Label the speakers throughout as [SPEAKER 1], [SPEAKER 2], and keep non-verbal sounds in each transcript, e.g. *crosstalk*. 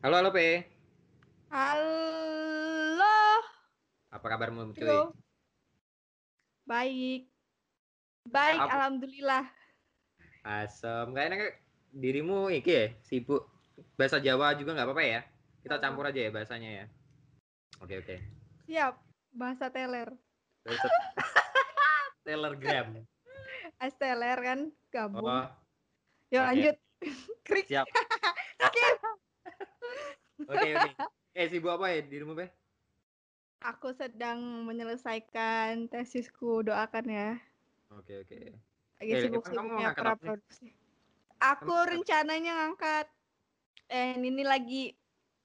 [SPEAKER 1] Halo, halo, P.
[SPEAKER 2] Halo,
[SPEAKER 1] Apa kabarmu, cuy?
[SPEAKER 2] Baik. Baik,
[SPEAKER 1] Apa?
[SPEAKER 2] alhamdulillah.
[SPEAKER 1] Asem. Kayaknya dirimu iki ya, sibuk. Bahasa Jawa juga nggak apa-apa ya? Kita campur aja ya bahasanya ya. Oke, oke.
[SPEAKER 2] Siap. Bahasa teler.
[SPEAKER 1] Bahasa... *laughs* Telegram.
[SPEAKER 2] As teler kan gabung.
[SPEAKER 1] Oh,
[SPEAKER 2] Yuk
[SPEAKER 1] oke.
[SPEAKER 2] lanjut. *laughs* Krik.
[SPEAKER 1] siap. *laughs*
[SPEAKER 2] Skip.
[SPEAKER 1] Oke, oke. Eh, sibuk apa ya dirimu, Pe?
[SPEAKER 2] Aku sedang menyelesaikan tesisku, doakan ya.
[SPEAKER 1] Oke, oke.
[SPEAKER 2] Lagi
[SPEAKER 1] Eh, kamu
[SPEAKER 2] sibuk-sibuknya
[SPEAKER 1] ngangkat apa nih?
[SPEAKER 2] produksi. Aku rencananya ngangkat eh ini lagi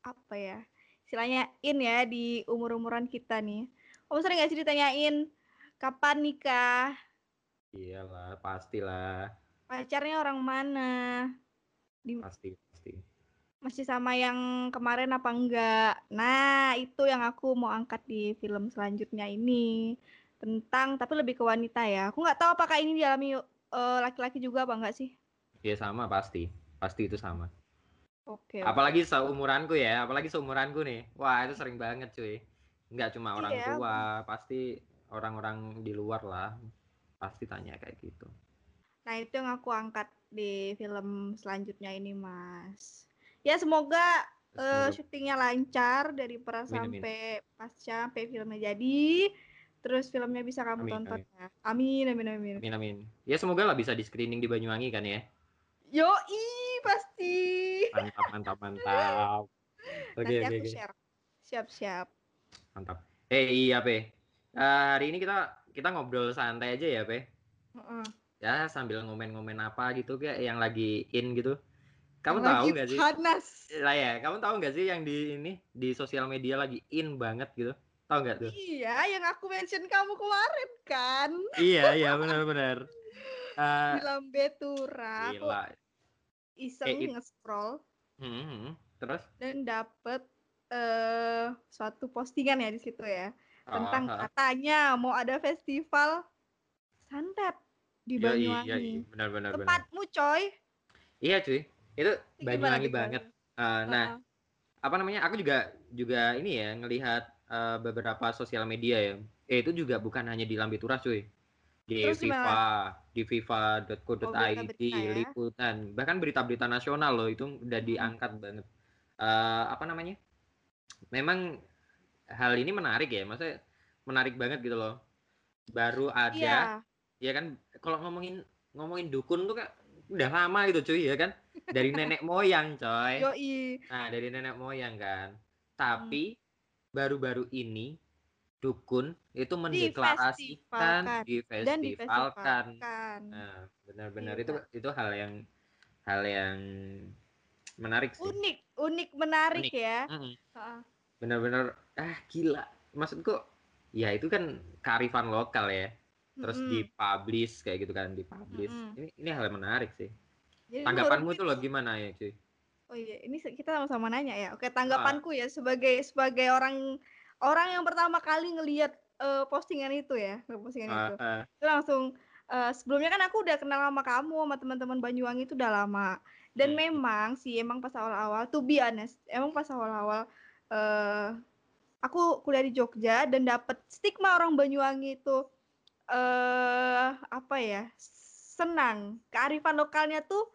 [SPEAKER 2] apa ya? Istilahnya in ya di umur-umuran kita nih. Kamu sering gak sih ditanyain kapan nikah?
[SPEAKER 1] Iyalah, pastilah.
[SPEAKER 2] Pacarnya orang mana? Di,
[SPEAKER 1] pasti.
[SPEAKER 2] Masih sama yang kemarin apa enggak? Nah, itu yang aku mau angkat di film selanjutnya ini. Tentang tapi lebih ke wanita ya. Aku nggak tahu apakah ini dialami eh, laki-laki juga apa enggak sih?
[SPEAKER 1] Iya sama pasti. Pasti itu sama.
[SPEAKER 2] Oke.
[SPEAKER 1] Apalagi seumuranku ya, apalagi seumuranku nih. Wah, itu sering banget cuy. Nggak cuma orang
[SPEAKER 2] Iya.
[SPEAKER 1] tua, pasti orang-orang di luar lah. Pasti tanya kayak gitu.
[SPEAKER 2] Nah, itu yang aku angkat di film selanjutnya ini, Mas. Ya, semoga
[SPEAKER 1] Semoga-
[SPEAKER 2] syutingnya lancar dari pra
[SPEAKER 1] Amin, amin.
[SPEAKER 2] sampai pasca sampai filmnya jadi. Terus filmnya bisa kamu
[SPEAKER 1] Amin,
[SPEAKER 2] tonton
[SPEAKER 1] amin.
[SPEAKER 2] ya. Amin, amin, amin.
[SPEAKER 1] Amin amin. Ya semoga lah bisa di screening di Banyuwangi kan ya.
[SPEAKER 2] Yoi, pasti.
[SPEAKER 1] Mantap mantap mantap. *laughs* Oke
[SPEAKER 2] Nanti
[SPEAKER 1] oke
[SPEAKER 2] aku
[SPEAKER 1] oke.
[SPEAKER 2] share. Siap-siap.
[SPEAKER 1] Mantap. Eh iya Pe. Eh, hari ini kita kita ngobrol santai aja ya Pe.
[SPEAKER 2] Heeh.
[SPEAKER 1] Ya sambil ngomen-ngomen apa gitu kayak yang lagi in gitu. Kamu
[SPEAKER 2] Yang
[SPEAKER 1] tahu
[SPEAKER 2] lagi
[SPEAKER 1] nggak sih?
[SPEAKER 2] Panas.
[SPEAKER 1] Lah ya, kamu tahu nggak sih yang di ini di sosial media lagi in banget gitu? Tahu nggak tuh?
[SPEAKER 2] Iya, yang aku mention kamu kemarin kan.
[SPEAKER 1] iya iya benar-benar. *laughs* Eh,
[SPEAKER 2] Di Lambetura. Aku
[SPEAKER 1] gila.
[SPEAKER 2] iseng
[SPEAKER 1] Eh,
[SPEAKER 2] nge-scroll.
[SPEAKER 1] Hmm, hmm. Terus?
[SPEAKER 2] dan dapet eh suatu postingan ya di situ ya tentang
[SPEAKER 1] Oh,
[SPEAKER 2] katanya mau ada festival santet di
[SPEAKER 1] iya, iya,
[SPEAKER 2] Banyuwangi.
[SPEAKER 1] iya, benar-benar benar.
[SPEAKER 2] Tempatmu coy.
[SPEAKER 1] Iya cuy, itu Banyuwangi banget. Eh, nah, apa namanya? Aku juga juga ini ya ngelihat eh, beberapa sosial media ya. Eh itu juga bukan hanya di Lambitura cuy. Di
[SPEAKER 2] Terus
[SPEAKER 1] FIFA, di FIFA.co.id,
[SPEAKER 2] Oh, ya.
[SPEAKER 1] liputan, bahkan berita-berita nasional loh itu udah
[SPEAKER 2] Hmm.
[SPEAKER 1] diangkat banget. Eh, apa namanya? Memang hal ini menarik ya, maksudnya menarik banget gitu loh. Baru ada
[SPEAKER 2] Iya.
[SPEAKER 1] ya kan kalau ngomongin ngomongin dukun tuh kan udah lama gitu cuy ya kan dari nenek moyang coy
[SPEAKER 2] Yoi.
[SPEAKER 1] nah dari nenek moyang kan tapi baru-baru ini dukun itu mendeklarasikan
[SPEAKER 2] Difestivalkan. Dan
[SPEAKER 1] difestivalkan
[SPEAKER 2] difestivalkan.
[SPEAKER 1] nah benar-benar
[SPEAKER 2] Iya.
[SPEAKER 1] itu itu hal yang hal yang menarik sih
[SPEAKER 2] Unik, unik menarik
[SPEAKER 1] Unik.
[SPEAKER 2] ya. Heeh.
[SPEAKER 1] benar-benar ah gila maksudku ya itu kan kearifan lokal ya terus
[SPEAKER 2] Mm-mm.
[SPEAKER 1] dipublish kayak gitu kan dipublish
[SPEAKER 2] Mm-mm.
[SPEAKER 1] ini ini hal yang menarik sih
[SPEAKER 2] Jadi
[SPEAKER 1] tanggapanmu
[SPEAKER 2] menurut
[SPEAKER 1] tuh lo gimana ya cuy
[SPEAKER 2] Oh iya, ini kita sama-sama nanya ya. Oke, tanggapanku ya sebagai sebagai orang orang yang pertama kali ngelihat eh, postingan itu ya, postingan
[SPEAKER 1] Ah,
[SPEAKER 2] itu.
[SPEAKER 1] ah,
[SPEAKER 2] Itu langsung eh, sebelumnya kan aku udah kenal sama kamu sama teman-teman Banyuwangi itu udah lama. Dan
[SPEAKER 1] Hmm.
[SPEAKER 2] memang sih emang pas awal-awal to be honest, emang pas awal-awal eh aku kuliah di Jogja dan dapet stigma orang Banyuwangi itu eh apa ya? senang. Kearifan lokalnya tuh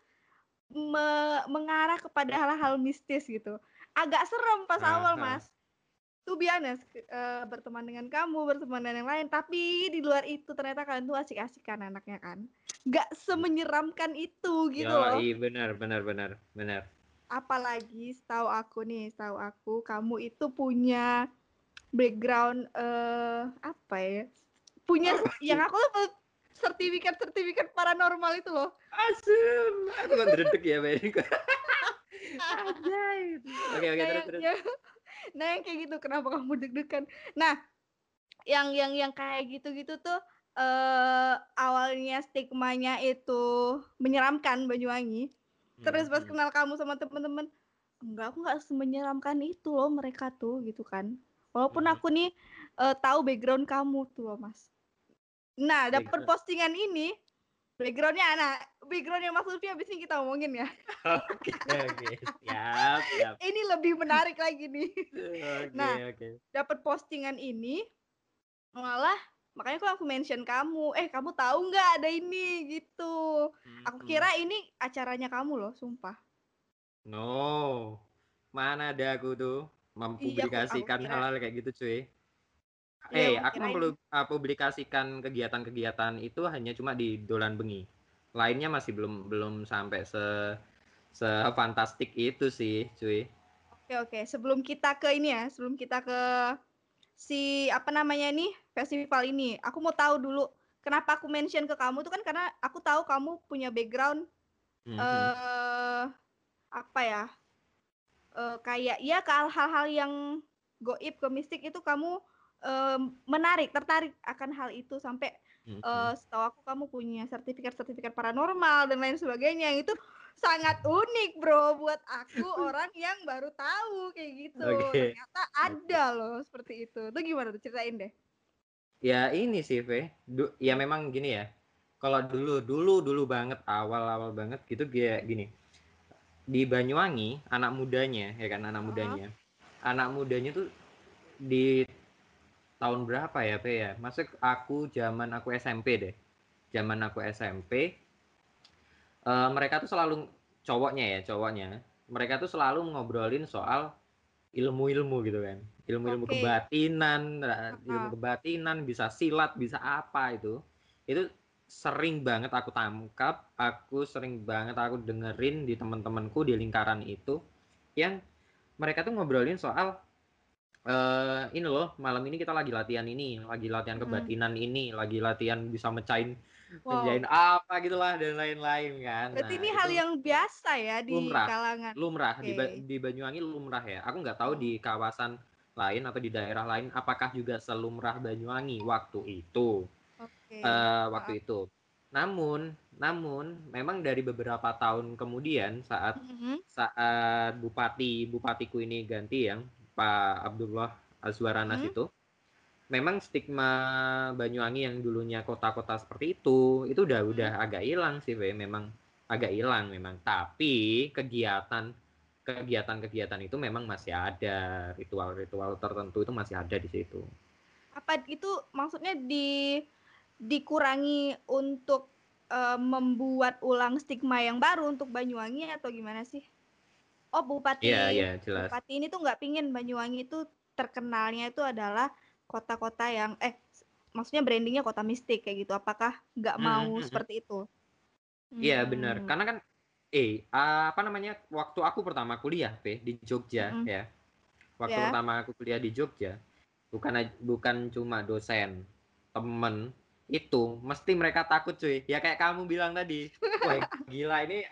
[SPEAKER 2] me- mengarah kepada hal-hal mistis gitu. Agak serem pas
[SPEAKER 1] Ah,
[SPEAKER 2] awal,
[SPEAKER 1] ah.
[SPEAKER 2] Mas. Be honest, eh, berteman dengan kamu, berteman dengan yang lain, tapi di luar itu ternyata kalian tuh asik-asikan anaknya kan. Nggak semenyeramkan itu gitu loh.
[SPEAKER 1] Yoi, benar benar benar benar
[SPEAKER 2] Apalagi setahu aku nih, setahu aku kamu itu punya background eh apa ya? Punya *laughs* yang aku tuh sertifikat-sertifikat paranormal itu loh.
[SPEAKER 1] asem. Aku kan dredeg ya Mbak *laughs* oke oke
[SPEAKER 2] nah,
[SPEAKER 1] terus. Terus
[SPEAKER 2] yang- nah yang kayak gitu. Kenapa kamu deg-degan? Nah yang yang yang kayak gitu-gitu tuh eh awalnya stigmanya itu menyeramkan Banyuwangi. Terus pas
[SPEAKER 1] Hmm,
[SPEAKER 2] kenal kamu sama temen-temen enggak aku nggak semenyeramkan itu loh mereka tuh gitu kan. Walaupun
[SPEAKER 1] Hmm.
[SPEAKER 2] aku nih eh, tahu background kamu tuh loh mas nah dapet
[SPEAKER 1] Background.
[SPEAKER 2] postingan ini backgroundnya anak backgroundnya Mas Lutfi abis ini kita omongin ya.
[SPEAKER 1] Oke, oke. Siap, siap. *laughs*
[SPEAKER 2] Ini lebih menarik lagi nih.
[SPEAKER 1] Oke,
[SPEAKER 2] Nah.
[SPEAKER 1] oke.
[SPEAKER 2] Dapat postingan ini malah makanya kok aku mention kamu. Eh, kamu tahu nggak ada ini gitu. Aku
[SPEAKER 1] Hmm.
[SPEAKER 2] kira ini acaranya kamu loh, sumpah.
[SPEAKER 1] No. Mana ada aku tuh mempublikasikan
[SPEAKER 2] Iya,
[SPEAKER 1] hal-hal kayak gitu, cuy.
[SPEAKER 2] Iya,
[SPEAKER 1] Eh,
[SPEAKER 2] aku
[SPEAKER 1] aku
[SPEAKER 2] kirain.
[SPEAKER 1] mempublikasikan kegiatan-kegiatan itu hanya cuma di Dolan Bengi. Lainnya masih belum belum sampai se se fantastik itu sih, cuy.
[SPEAKER 2] Oke, oke. Sebelum kita ke ini ya, sebelum kita ke si apa namanya nih festival ini, aku mau tahu dulu kenapa aku mention ke kamu tuh kan karena aku tahu kamu punya background
[SPEAKER 1] Mhm.
[SPEAKER 2] eh apa ya? eh kayak ya ke hal-hal yang goib ke mistik itu kamu eh, menarik, tertarik akan hal itu sampai eh setahu aku kamu punya sertifikat-sertifikat paranormal dan lain sebagainya yang itu sangat unik bro buat aku *laughs* orang yang baru tahu kayak gitu
[SPEAKER 1] Oke.
[SPEAKER 2] ternyata ada loh seperti itu itu gimana tuh ceritain deh
[SPEAKER 1] Ya ini sih, V. Du- ya memang gini ya. Kalau dulu, dulu, dulu banget, awal-awal banget gitu kayak gini. Di Banyuwangi, anak mudanya, ya kan, anak
[SPEAKER 2] Oh.
[SPEAKER 1] mudanya. Anak mudanya tuh di tahun berapa ya, V ya? Masuk aku zaman aku SMP deh. Zaman aku SMP, eh, mereka tuh selalu cowoknya ya, cowoknya. Mereka tuh selalu ngobrolin soal ilmu-ilmu gitu kan. Ilmu-ilmu
[SPEAKER 2] Oke.
[SPEAKER 1] kebatinan, nah, ilmu kebatinan, bisa silat, bisa apa itu. Itu sering banget aku tangkap, aku sering banget aku dengerin di teman-temanku di lingkaran itu yang mereka tuh ngobrolin soal eh ini loh, malam ini kita lagi latihan ini, lagi latihan
[SPEAKER 2] Mm-mm.
[SPEAKER 1] kebatinan ini, lagi latihan bisa mecahin
[SPEAKER 2] wow
[SPEAKER 1] apa gitulah dan lain-lain kan.
[SPEAKER 2] berarti
[SPEAKER 1] Nah,
[SPEAKER 2] ini hal yang biasa ya di
[SPEAKER 1] lumrah.
[SPEAKER 2] kalangan
[SPEAKER 1] lumrah di, Ba-
[SPEAKER 2] Oke.
[SPEAKER 1] di Banyuwangi lumrah ya. Aku nggak tahu di kawasan lain atau di daerah lain apakah juga selumrah Banyuwangi waktu itu.
[SPEAKER 2] oke
[SPEAKER 1] eh waktu itu. Namun, namun memang dari beberapa tahun kemudian saat
[SPEAKER 2] Mhm.
[SPEAKER 1] saat bupati bupatiku ini ganti yang Pak Abdullah Azwaranas
[SPEAKER 2] Mhm.
[SPEAKER 1] itu memang stigma Banyuwangi yang dulunya kota-kota seperti itu itu udah
[SPEAKER 2] Mhm.
[SPEAKER 1] udah agak hilang sih Be. memang agak hilang memang tapi kegiatan kegiatan-kegiatan itu memang masih ada ritual-ritual tertentu itu masih ada di situ
[SPEAKER 2] apa itu maksudnya di dikurangi untuk eh, membuat ulang stigma yang baru untuk Banyuwangi atau gimana sih? Oh bupati
[SPEAKER 1] iya iya jelas
[SPEAKER 2] bupati ini tuh nggak pingin Banyuwangi itu terkenalnya itu adalah kota-kota yang eh maksudnya brandingnya kota mistik kayak gitu. Apakah nggak
[SPEAKER 1] Hmm,
[SPEAKER 2] mau
[SPEAKER 1] hmm, hmm.
[SPEAKER 2] seperti itu?
[SPEAKER 1] Iya benar,
[SPEAKER 2] Hmm,
[SPEAKER 1] karena kan eh apa namanya waktu aku pertama kuliah Pe, di Jogja
[SPEAKER 2] Mm-mm.
[SPEAKER 1] ya. Waktu
[SPEAKER 2] Ya.
[SPEAKER 1] pertama aku kuliah di Jogja, bukan bukan cuma dosen, temen itu mesti mereka takut cuy. Ya kayak kamu bilang tadi, *laughs* wah gila ini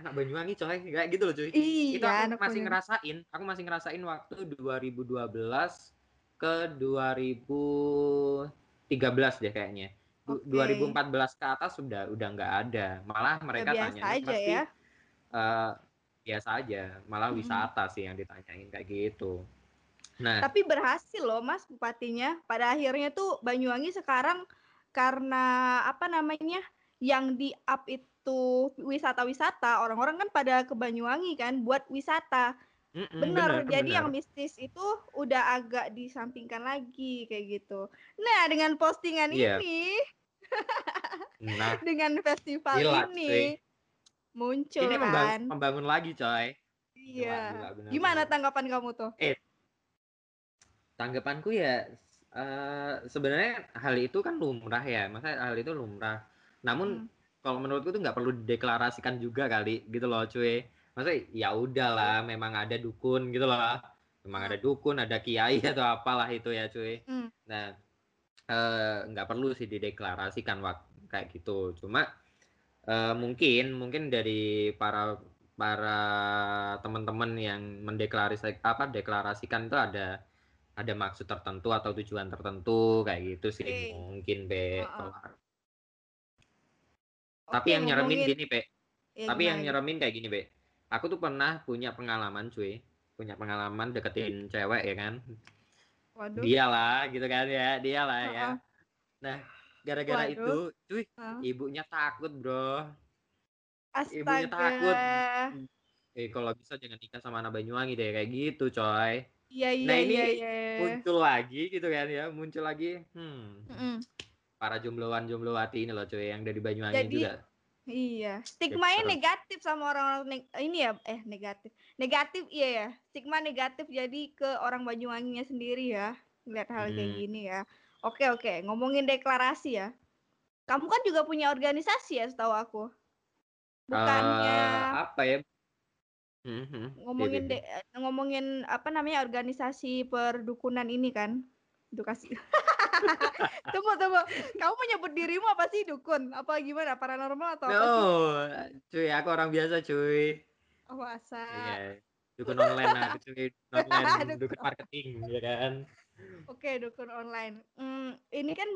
[SPEAKER 1] anak Banyuwangi coy, kayak gitu loh cuy. Itu
[SPEAKER 2] Iya,
[SPEAKER 1] aku
[SPEAKER 2] anak
[SPEAKER 1] masih
[SPEAKER 2] Banyuwangi.
[SPEAKER 1] ngerasain, aku masih ngerasain waktu 2012 ke 2013 deh kayaknya.
[SPEAKER 2] Oke.
[SPEAKER 1] 2014 ke atas sudah udah nggak ada. Malah mereka
[SPEAKER 2] biasa
[SPEAKER 1] tanyanya
[SPEAKER 2] aja
[SPEAKER 1] pasti
[SPEAKER 2] ya.
[SPEAKER 1] eh, biasa aja, malah
[SPEAKER 2] Mm-mm.
[SPEAKER 1] wisata sih yang ditanyain kayak gitu. Nah,
[SPEAKER 2] Tapi berhasil loh Mas bupatinya. Pada akhirnya tuh Banyuwangi sekarang karena apa namanya yang di up itu wisata-wisata, orang-orang kan pada ke Banyuwangi kan buat wisata.
[SPEAKER 1] mm-mm,
[SPEAKER 2] Bener,
[SPEAKER 1] bener,
[SPEAKER 2] jadi yang
[SPEAKER 1] bener.
[SPEAKER 2] mistis itu udah agak disampingkan lagi kayak gitu. Nah, dengan postingan
[SPEAKER 1] Iya.
[SPEAKER 2] ini, *laughs*
[SPEAKER 1] Nah,
[SPEAKER 2] dengan festival
[SPEAKER 1] gila
[SPEAKER 2] ini muncul
[SPEAKER 1] Ini membangun,
[SPEAKER 2] kan.
[SPEAKER 1] membangun lagi coy.
[SPEAKER 2] Iya. Gimana
[SPEAKER 1] bener.
[SPEAKER 2] tanggapan kamu tuh?
[SPEAKER 1] Eh, tanggapanku ya eh, sebenarnya hal itu kan lumrah ya, masa hal itu lumrah. Namun
[SPEAKER 2] Hmm.
[SPEAKER 1] kalau menurutku tuh nggak perlu dideklarasikan juga kali gitu loh cuy. Maksudnya ya udahlah, memang ada dukun gitu loh. Memang ada dukun, ada kiai *laughs* atau apalah itu ya cuy.
[SPEAKER 2] Hmm.
[SPEAKER 1] Nah, eh, nggak perlu sih dideklarasikan wak kayak gitu. Cuma eh, mungkin mungkin dari para para teman-teman yang mendeklarasikan apa deklarasikan itu ada ada maksud tertentu atau tujuan tertentu kayak gitu sih
[SPEAKER 2] Oke.
[SPEAKER 1] mungkin be
[SPEAKER 2] Heeh.
[SPEAKER 1] Tapi yang nyeremin gini be
[SPEAKER 2] Ya,
[SPEAKER 1] tapi yang
[SPEAKER 2] gimana,
[SPEAKER 1] nyeremin kayak gini be aku tuh pernah punya pengalaman cuy. Punya pengalaman deketin cewek ya kan?
[SPEAKER 2] Waduh.
[SPEAKER 1] dia lah gitu kan ya. Dia lah ya. Nah gara-gara itu cuy
[SPEAKER 2] Heeh.
[SPEAKER 1] ibunya takut bro. Ibunya
[SPEAKER 2] Astaga.
[SPEAKER 1] takut. Eh kalau bisa jangan nikah sama anak Banyuwangi deh kayak gitu coy.
[SPEAKER 2] Iya iya
[SPEAKER 1] nah ini
[SPEAKER 2] iya iya.
[SPEAKER 1] muncul lagi gitu kan ya. Muncul lagi hmm.
[SPEAKER 2] Mm-mm.
[SPEAKER 1] Para jombloan jomblowati ini loh cuy yang dari Banyuwangi
[SPEAKER 2] Jadi
[SPEAKER 1] juga
[SPEAKER 2] Iya, stigmanya
[SPEAKER 1] serem.
[SPEAKER 2] negatif sama orang-orang neg- ini ya, eh negatif, negatif iya ya, stigma negatif jadi ke orang Banyuwanginya sendiri ya, ngeliat hal kayak
[SPEAKER 1] Hmm.
[SPEAKER 2] gini ya. Oke oke, ngomongin deklarasi ya, kamu kan juga punya organisasi ya, setahu aku. Bukannya
[SPEAKER 1] Eh, apa ya Hmm, hmm.
[SPEAKER 2] ngomongin
[SPEAKER 1] Iya, iya,
[SPEAKER 2] de- ngomongin apa namanya organisasi perdukunan ini kan, edukasi. *laughs* tunggu tunggu, kamu menyebut dirimu apa sih dukun? Apa gimana? Paranormal atau
[SPEAKER 1] iya.
[SPEAKER 2] apa sih?
[SPEAKER 1] no cuy aku orang biasa cuy
[SPEAKER 2] Oh, masa?
[SPEAKER 1] Iya, dukun online lah, cuy, dukun *laughs* online,
[SPEAKER 2] Dukun
[SPEAKER 1] marketing, ya kan?
[SPEAKER 2] Oke, dukun online. Hmm, ini kan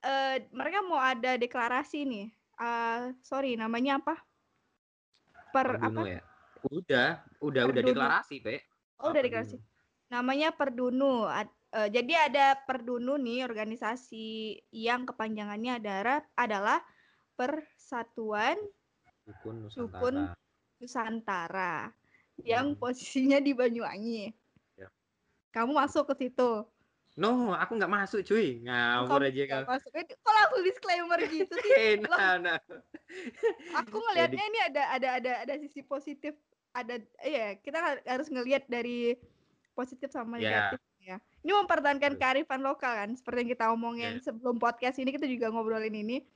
[SPEAKER 2] eh, mereka mau ada deklarasi nih. Ah, sorry, namanya apa? Per apa?
[SPEAKER 1] ya? Udah, udah, udah deklarasi, Pe.
[SPEAKER 2] Oh, udah deklarasi. Namanya Perdunu. Eh, jadi ada Perdunu nih organisasi yang kepanjangannya adalah adalah Persatuan
[SPEAKER 1] Dukun
[SPEAKER 2] Dukun.
[SPEAKER 1] Nusantara.
[SPEAKER 2] Nusantara yang
[SPEAKER 1] Hmm.
[SPEAKER 2] posisinya di Banyuwangi.
[SPEAKER 1] Ya.
[SPEAKER 2] Kamu masuk ke situ.
[SPEAKER 1] No, aku nggak masuk, cuy. Ngawur aja kau.
[SPEAKER 2] masuk. Eh, Kok langsung disclaimer gitu sih? *laughs*
[SPEAKER 1] Eh, nah, nah.
[SPEAKER 2] aku *laughs* ngelihatnya ini ada ada ada ada sisi positif ada iya kita har- harus ngelihat dari positif sama
[SPEAKER 1] Ya.
[SPEAKER 2] negatif ya ini mempertahankan kearifan lokal kan seperti yang kita omongin
[SPEAKER 1] Ya.
[SPEAKER 2] sebelum podcast ini kita juga ngobrolin ini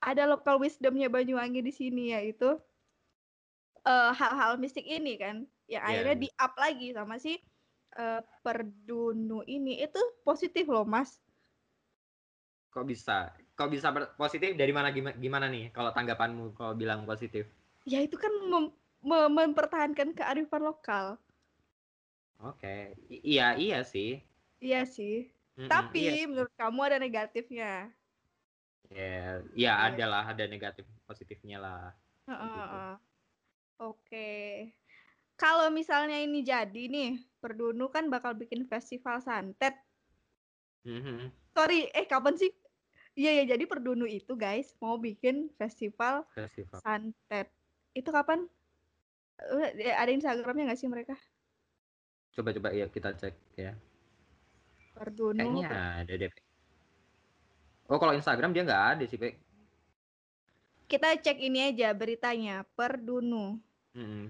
[SPEAKER 2] ada local wisdomnya Banyuwangi di sini yaitu eh, hal-hal mistik ini kan yang
[SPEAKER 1] Ya,
[SPEAKER 2] akhirnya di up lagi sama si eh, perdunu ini itu positif loh mas
[SPEAKER 1] Kok bisa? Kok bisa positif dari mana gimana, gimana nih kalau tanggapanmu kalau bilang positif?
[SPEAKER 2] ya itu kan mem- mem- mempertahankan kearifan lokal
[SPEAKER 1] Oke. I- iya, iya sih.
[SPEAKER 2] Iya sih
[SPEAKER 1] Mm-mm,
[SPEAKER 2] Tapi
[SPEAKER 1] iya sih.
[SPEAKER 2] menurut kamu ada negatifnya.
[SPEAKER 1] Ya, ya
[SPEAKER 2] Iya.
[SPEAKER 1] ada lah, ada negatif positifnya lah.
[SPEAKER 2] Heeh,
[SPEAKER 1] Gitu.
[SPEAKER 2] heeh. Oke. Kalau misalnya ini jadi nih, Perdunu kan bakal bikin festival santet.
[SPEAKER 1] Mhm.
[SPEAKER 2] Sorry, eh kapan sih? Iya ya, jadi Perdunu itu guys mau bikin festival
[SPEAKER 1] Festival.
[SPEAKER 2] santet. Itu kapan? Eh, Ada Instagramnya nggak sih mereka?
[SPEAKER 1] Coba-coba ya kita cek ya.
[SPEAKER 2] Perdunu.
[SPEAKER 1] Kayaknya ada deh. Oh, kalau Instagram dia nggak ada sih, Pe.
[SPEAKER 2] Kita cek ini aja beritanya. Perdunu.
[SPEAKER 1] Mm-mm.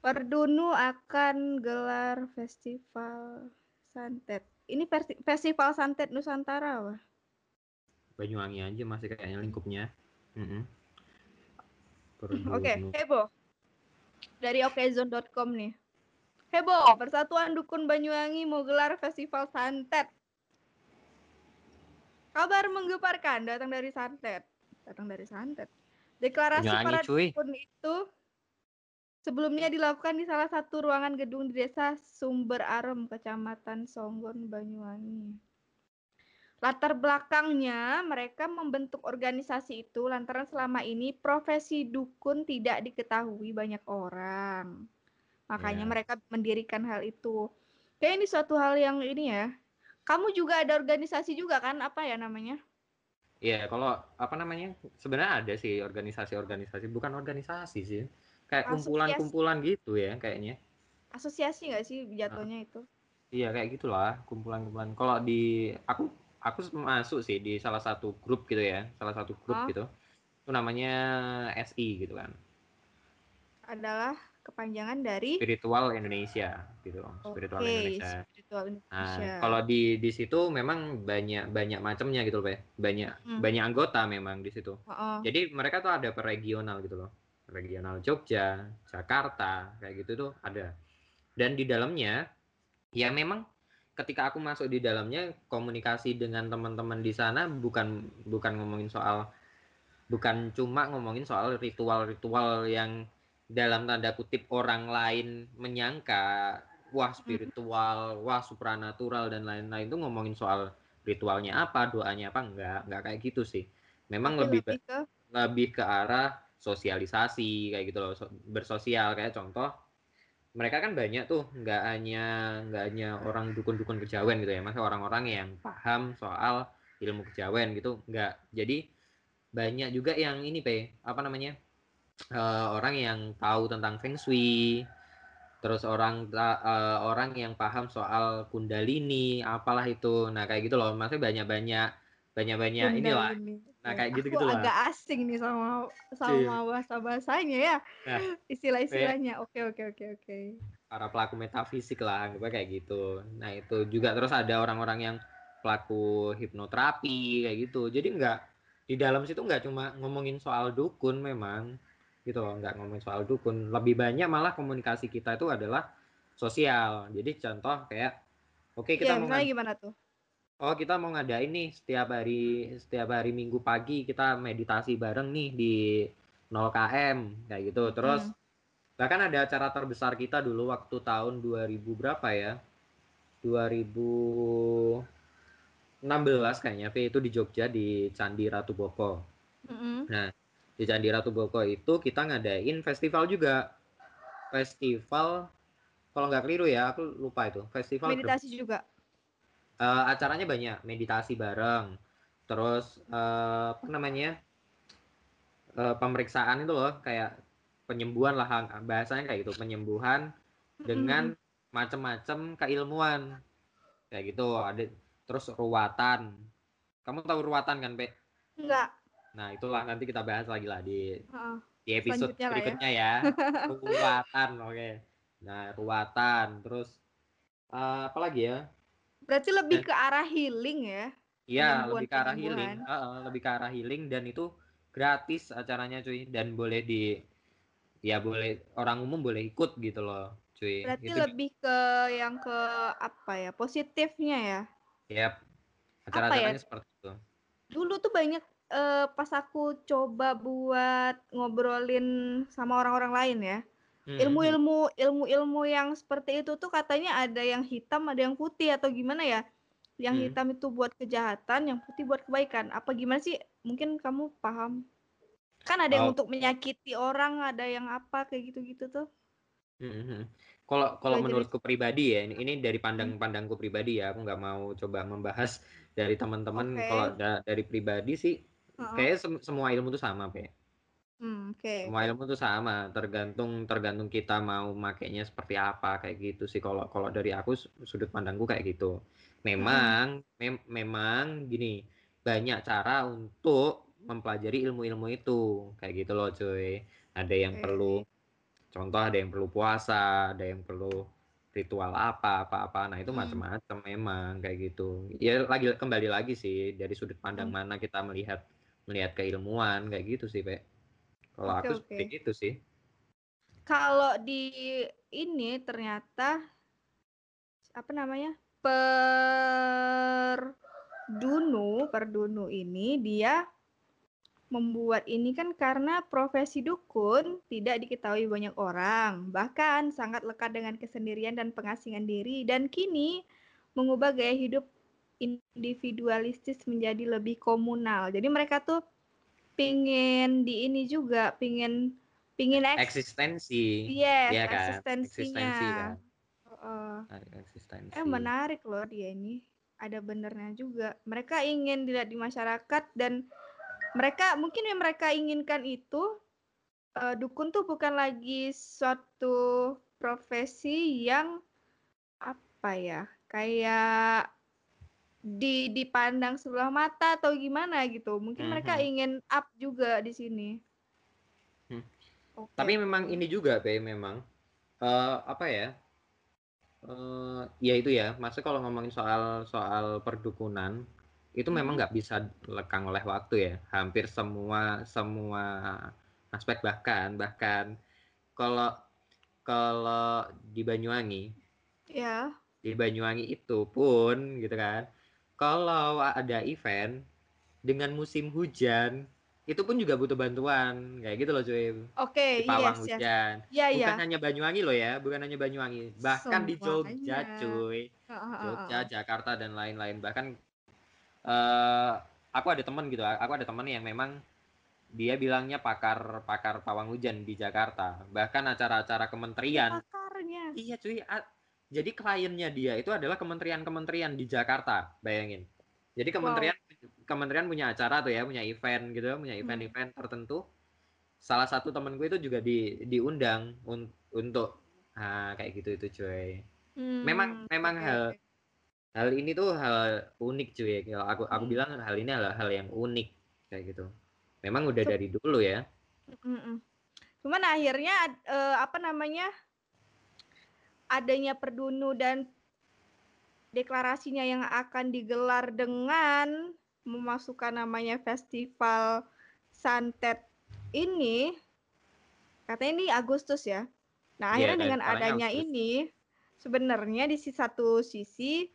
[SPEAKER 2] Perdunu akan gelar festival santet. Ini festival santet Nusantara, wah.
[SPEAKER 1] Banyuwangi aja masih kayaknya lingkupnya. Mm-mm. *laughs*
[SPEAKER 2] Oke,
[SPEAKER 1] Perdunu.
[SPEAKER 2] heboh. Dari okezone.com nih. Heboh, Persatuan Dukun Banyuwangi mau gelar festival santet. Kabar menggemparkan datang dari santet. Datang dari santet. Deklarasi
[SPEAKER 1] Banyuwangi,
[SPEAKER 2] para
[SPEAKER 1] cuy.
[SPEAKER 2] dukun itu sebelumnya dilakukan di salah satu ruangan gedung di desa Sumber Arem, Kecamatan Songgon, Banyuwangi. Latar belakangnya, mereka membentuk organisasi itu lantaran selama ini profesi dukun tidak diketahui banyak orang. Makanya
[SPEAKER 1] Ya.
[SPEAKER 2] mereka mendirikan hal itu. Kayak ini suatu hal yang ini ya. Kamu juga ada organisasi juga kan? Apa ya namanya?
[SPEAKER 1] Iya, kalau apa namanya? Sebenarnya ada sih organisasi-organisasi, bukan organisasi sih. Kayak kumpulan-kumpulan gitu ya kayaknya.
[SPEAKER 2] Asosiasi nggak sih jatuhnya itu?
[SPEAKER 1] Iya, kayak gitulah, kumpulan-kumpulan. Kalau di aku aku masuk sih di salah satu grup gitu ya, salah satu grup
[SPEAKER 2] Oh.
[SPEAKER 1] gitu. Itu namanya SI gitu kan.
[SPEAKER 2] Adalah kepanjangan dari
[SPEAKER 1] Spiritual Indonesia gitu. Spiritual
[SPEAKER 2] Oke,
[SPEAKER 1] Indonesia.
[SPEAKER 2] Spiritual
[SPEAKER 1] Nah,
[SPEAKER 2] Indonesia.
[SPEAKER 1] kalau di di situ memang banyak banyak macamnya gitu loh, Pe. Banyak
[SPEAKER 2] Hmm.
[SPEAKER 1] banyak anggota memang di situ.
[SPEAKER 2] Heeh.
[SPEAKER 1] Jadi mereka tuh ada per regional gitu loh. Regional Jogja, Jakarta, kayak gitu tuh ada. Dan di dalamnya ya memang ketika aku masuk di dalamnya komunikasi dengan teman-teman di sana bukan bukan ngomongin soal bukan cuma ngomongin soal ritual-ritual yang dalam tanda kutip orang lain menyangka wah spiritual, wah supranatural dan lain-lain itu ngomongin soal ritualnya apa, doanya apa enggak, enggak kayak gitu sih. Memang
[SPEAKER 2] Tapi
[SPEAKER 1] lebih
[SPEAKER 2] lebih ke?
[SPEAKER 1] lebih ke arah sosialisasi kayak gitu loh so- bersosial. Kayak contoh mereka kan banyak tuh nggak hanya nggak hanya orang dukun-dukun kejawen gitu ya masa orang-orang yang paham soal ilmu kejawen gitu enggak. Jadi banyak juga yang ini pe apa namanya uh, orang yang tahu tentang feng shui terus orang uh, orang yang paham soal kundalini apalah itu. Nah kayak gitu loh. Maksudnya banyak banyak banyak banyak inilah nah kayak gitu gitu
[SPEAKER 2] lah agak asing nih sama sama bahasa bahasanya ya. Nah, istilah-istilahnya. oke oke oke oke.
[SPEAKER 1] para pelaku metafisik lah kayak gitu. Nah itu juga. Terus ada orang-orang yang pelaku hipnoterapi kayak gitu. Jadi nggak di dalam situ nggak cuma ngomongin soal dukun memang gitu loh nggak ngomongin soal dukun lebih banyak malah komunikasi kita itu adalah sosial jadi contoh kayak oke okay, kita ya,
[SPEAKER 2] mau gimana tuh
[SPEAKER 1] oh kita mau ngadain nih setiap hari setiap hari minggu pagi kita meditasi bareng nih di 0 km kayak gitu terus hmm. bahkan ada acara terbesar kita dulu waktu tahun 2000 berapa ya 2000 16 kayaknya V itu di Jogja di Candi Ratu Boko. Mm-hmm. Nah, di Candi Ratu Boko itu kita ngadain festival juga. Festival kalau nggak keliru ya, aku lupa itu. Festival
[SPEAKER 2] meditasi ber- juga.
[SPEAKER 1] Uh, acaranya banyak, meditasi bareng. Terus uh, apa namanya? Uh, pemeriksaan itu loh kayak penyembuhan lah bahasanya kayak gitu, penyembuhan dengan mm-hmm. macam-macam keilmuan. Kayak gitu, ada terus ruwatan kamu tahu ruwatan kan Pe?
[SPEAKER 2] enggak
[SPEAKER 1] nah itulah nanti kita bahas lagi lah di uh, di episode ya. berikutnya ya, ya. ruwatan oke okay. nah ruwatan terus uh, apa lagi ya
[SPEAKER 2] berarti lebih eh. ke arah healing ya
[SPEAKER 1] iya lebih ke arah healing uh, uh, lebih ke arah healing dan itu gratis acaranya cuy dan boleh di ya boleh orang umum boleh ikut gitu loh cuy
[SPEAKER 2] berarti
[SPEAKER 1] itu,
[SPEAKER 2] lebih ke yang ke apa ya positifnya ya
[SPEAKER 1] Yap. Acara-acaranya ya? seperti itu.
[SPEAKER 2] Dulu tuh banyak uh, pas aku coba buat ngobrolin sama orang-orang lain ya. Hmm, hmm. Ilmu-ilmu ilmu-ilmu yang seperti itu tuh katanya ada yang hitam, ada yang putih atau gimana ya? Yang hmm. hitam itu buat kejahatan, yang putih buat kebaikan. Apa gimana sih? Mungkin kamu paham. Kan ada yang oh. untuk menyakiti orang, ada yang apa kayak gitu-gitu tuh.
[SPEAKER 1] Hmm. hmm kalau kalau menurutku pribadi ya, ini, ini dari pandang hmm. pandangku pribadi ya, aku nggak mau coba membahas dari teman-teman. Okay. Kalau da, dari pribadi sih, uh-uh. kayak sem- semua ilmu itu sama, Pe.
[SPEAKER 2] Hmm, okay.
[SPEAKER 1] Semua ilmu itu sama, tergantung tergantung kita mau makainya seperti apa kayak gitu sih. Kalau kalau dari aku sudut pandangku kayak gitu. Memang hmm. mem- memang gini, banyak cara untuk mempelajari ilmu-ilmu itu kayak gitu loh, cuy. Ada yang okay. perlu contoh ada yang perlu puasa ada yang perlu ritual apa apa apa nah itu hmm. macam-macam memang kayak gitu ya lagi kembali lagi sih dari sudut pandang hmm. mana kita melihat melihat keilmuan kayak gitu sih pak kalau okay, aku okay. seperti itu sih
[SPEAKER 2] kalau di ini ternyata apa namanya per dunu per dunu ini dia membuat ini kan karena profesi dukun tidak diketahui banyak orang, bahkan sangat lekat dengan kesendirian dan pengasingan diri dan kini mengubah gaya hidup individualistis menjadi lebih komunal. Jadi mereka tuh pingin di ini juga, pingin pingin
[SPEAKER 1] eks eksistensi.
[SPEAKER 2] Yes, ya kan? eksistensinya. Eksistensi kan.
[SPEAKER 1] Uh, eksistensi.
[SPEAKER 2] Eh menarik loh dia ini. Ada benernya juga. Mereka ingin dilihat di masyarakat dan mereka mungkin yang mereka inginkan itu uh, dukun tuh bukan lagi suatu profesi yang apa ya kayak di dipandang sebelah mata atau gimana gitu mungkin hmm. mereka ingin up juga di sini
[SPEAKER 1] hmm. okay. tapi memang ini juga be memang uh, apa ya uh, ya itu ya maksud kalau ngomongin soal soal perdukunan itu memang hmm. nggak bisa lekang oleh waktu ya hampir semua semua aspek bahkan bahkan kalau kalau di Banyuwangi
[SPEAKER 2] ya
[SPEAKER 1] di Banyuwangi itu pun gitu kan kalau ada event dengan musim hujan itu pun juga butuh bantuan kayak gitu loh cuy. Oke,
[SPEAKER 2] okay,
[SPEAKER 1] di pawang yes, hujan.
[SPEAKER 2] Yes. Ya,
[SPEAKER 1] bukan ya. hanya Banyuwangi loh ya, bukan hanya Banyuwangi, bahkan Semuanya. di Jogja cuy. Jogja, Jakarta dan lain-lain. Bahkan uh, aku ada teman gitu aku ada teman yang memang dia bilangnya pakar pakar pawang hujan di Jakarta bahkan acara-acara kementerian
[SPEAKER 2] pakarnya
[SPEAKER 1] iya cuy jadi kliennya dia itu adalah kementerian-kementerian di Jakarta bayangin jadi kementerian wow. kementerian punya acara tuh ya, punya event gitu, punya
[SPEAKER 2] Hmm.
[SPEAKER 1] event-event tertentu. Salah satu temenku itu juga di diundang un untuk ah, kayak gitu itu cuy. Memang
[SPEAKER 2] Hmm,
[SPEAKER 1] memang
[SPEAKER 2] oke
[SPEAKER 1] hal
[SPEAKER 2] oke.
[SPEAKER 1] hal ini tuh hal unik cuy. Kalau aku aku
[SPEAKER 2] Hmm.
[SPEAKER 1] bilang hal ini adalah hal yang unik kayak gitu. Memang udah dari dulu ya.
[SPEAKER 2] mhm. Cuman akhirnya eee, apa namanya adanya Perdunu dan deklarasinya yang akan digelar dengan memasukkan namanya festival santet ini, katanya ini Agustus ya. Nah,
[SPEAKER 1] Iya,
[SPEAKER 2] akhirnya dengan adanya
[SPEAKER 1] Agustus.
[SPEAKER 2] ini, sebenarnya di si satu sisi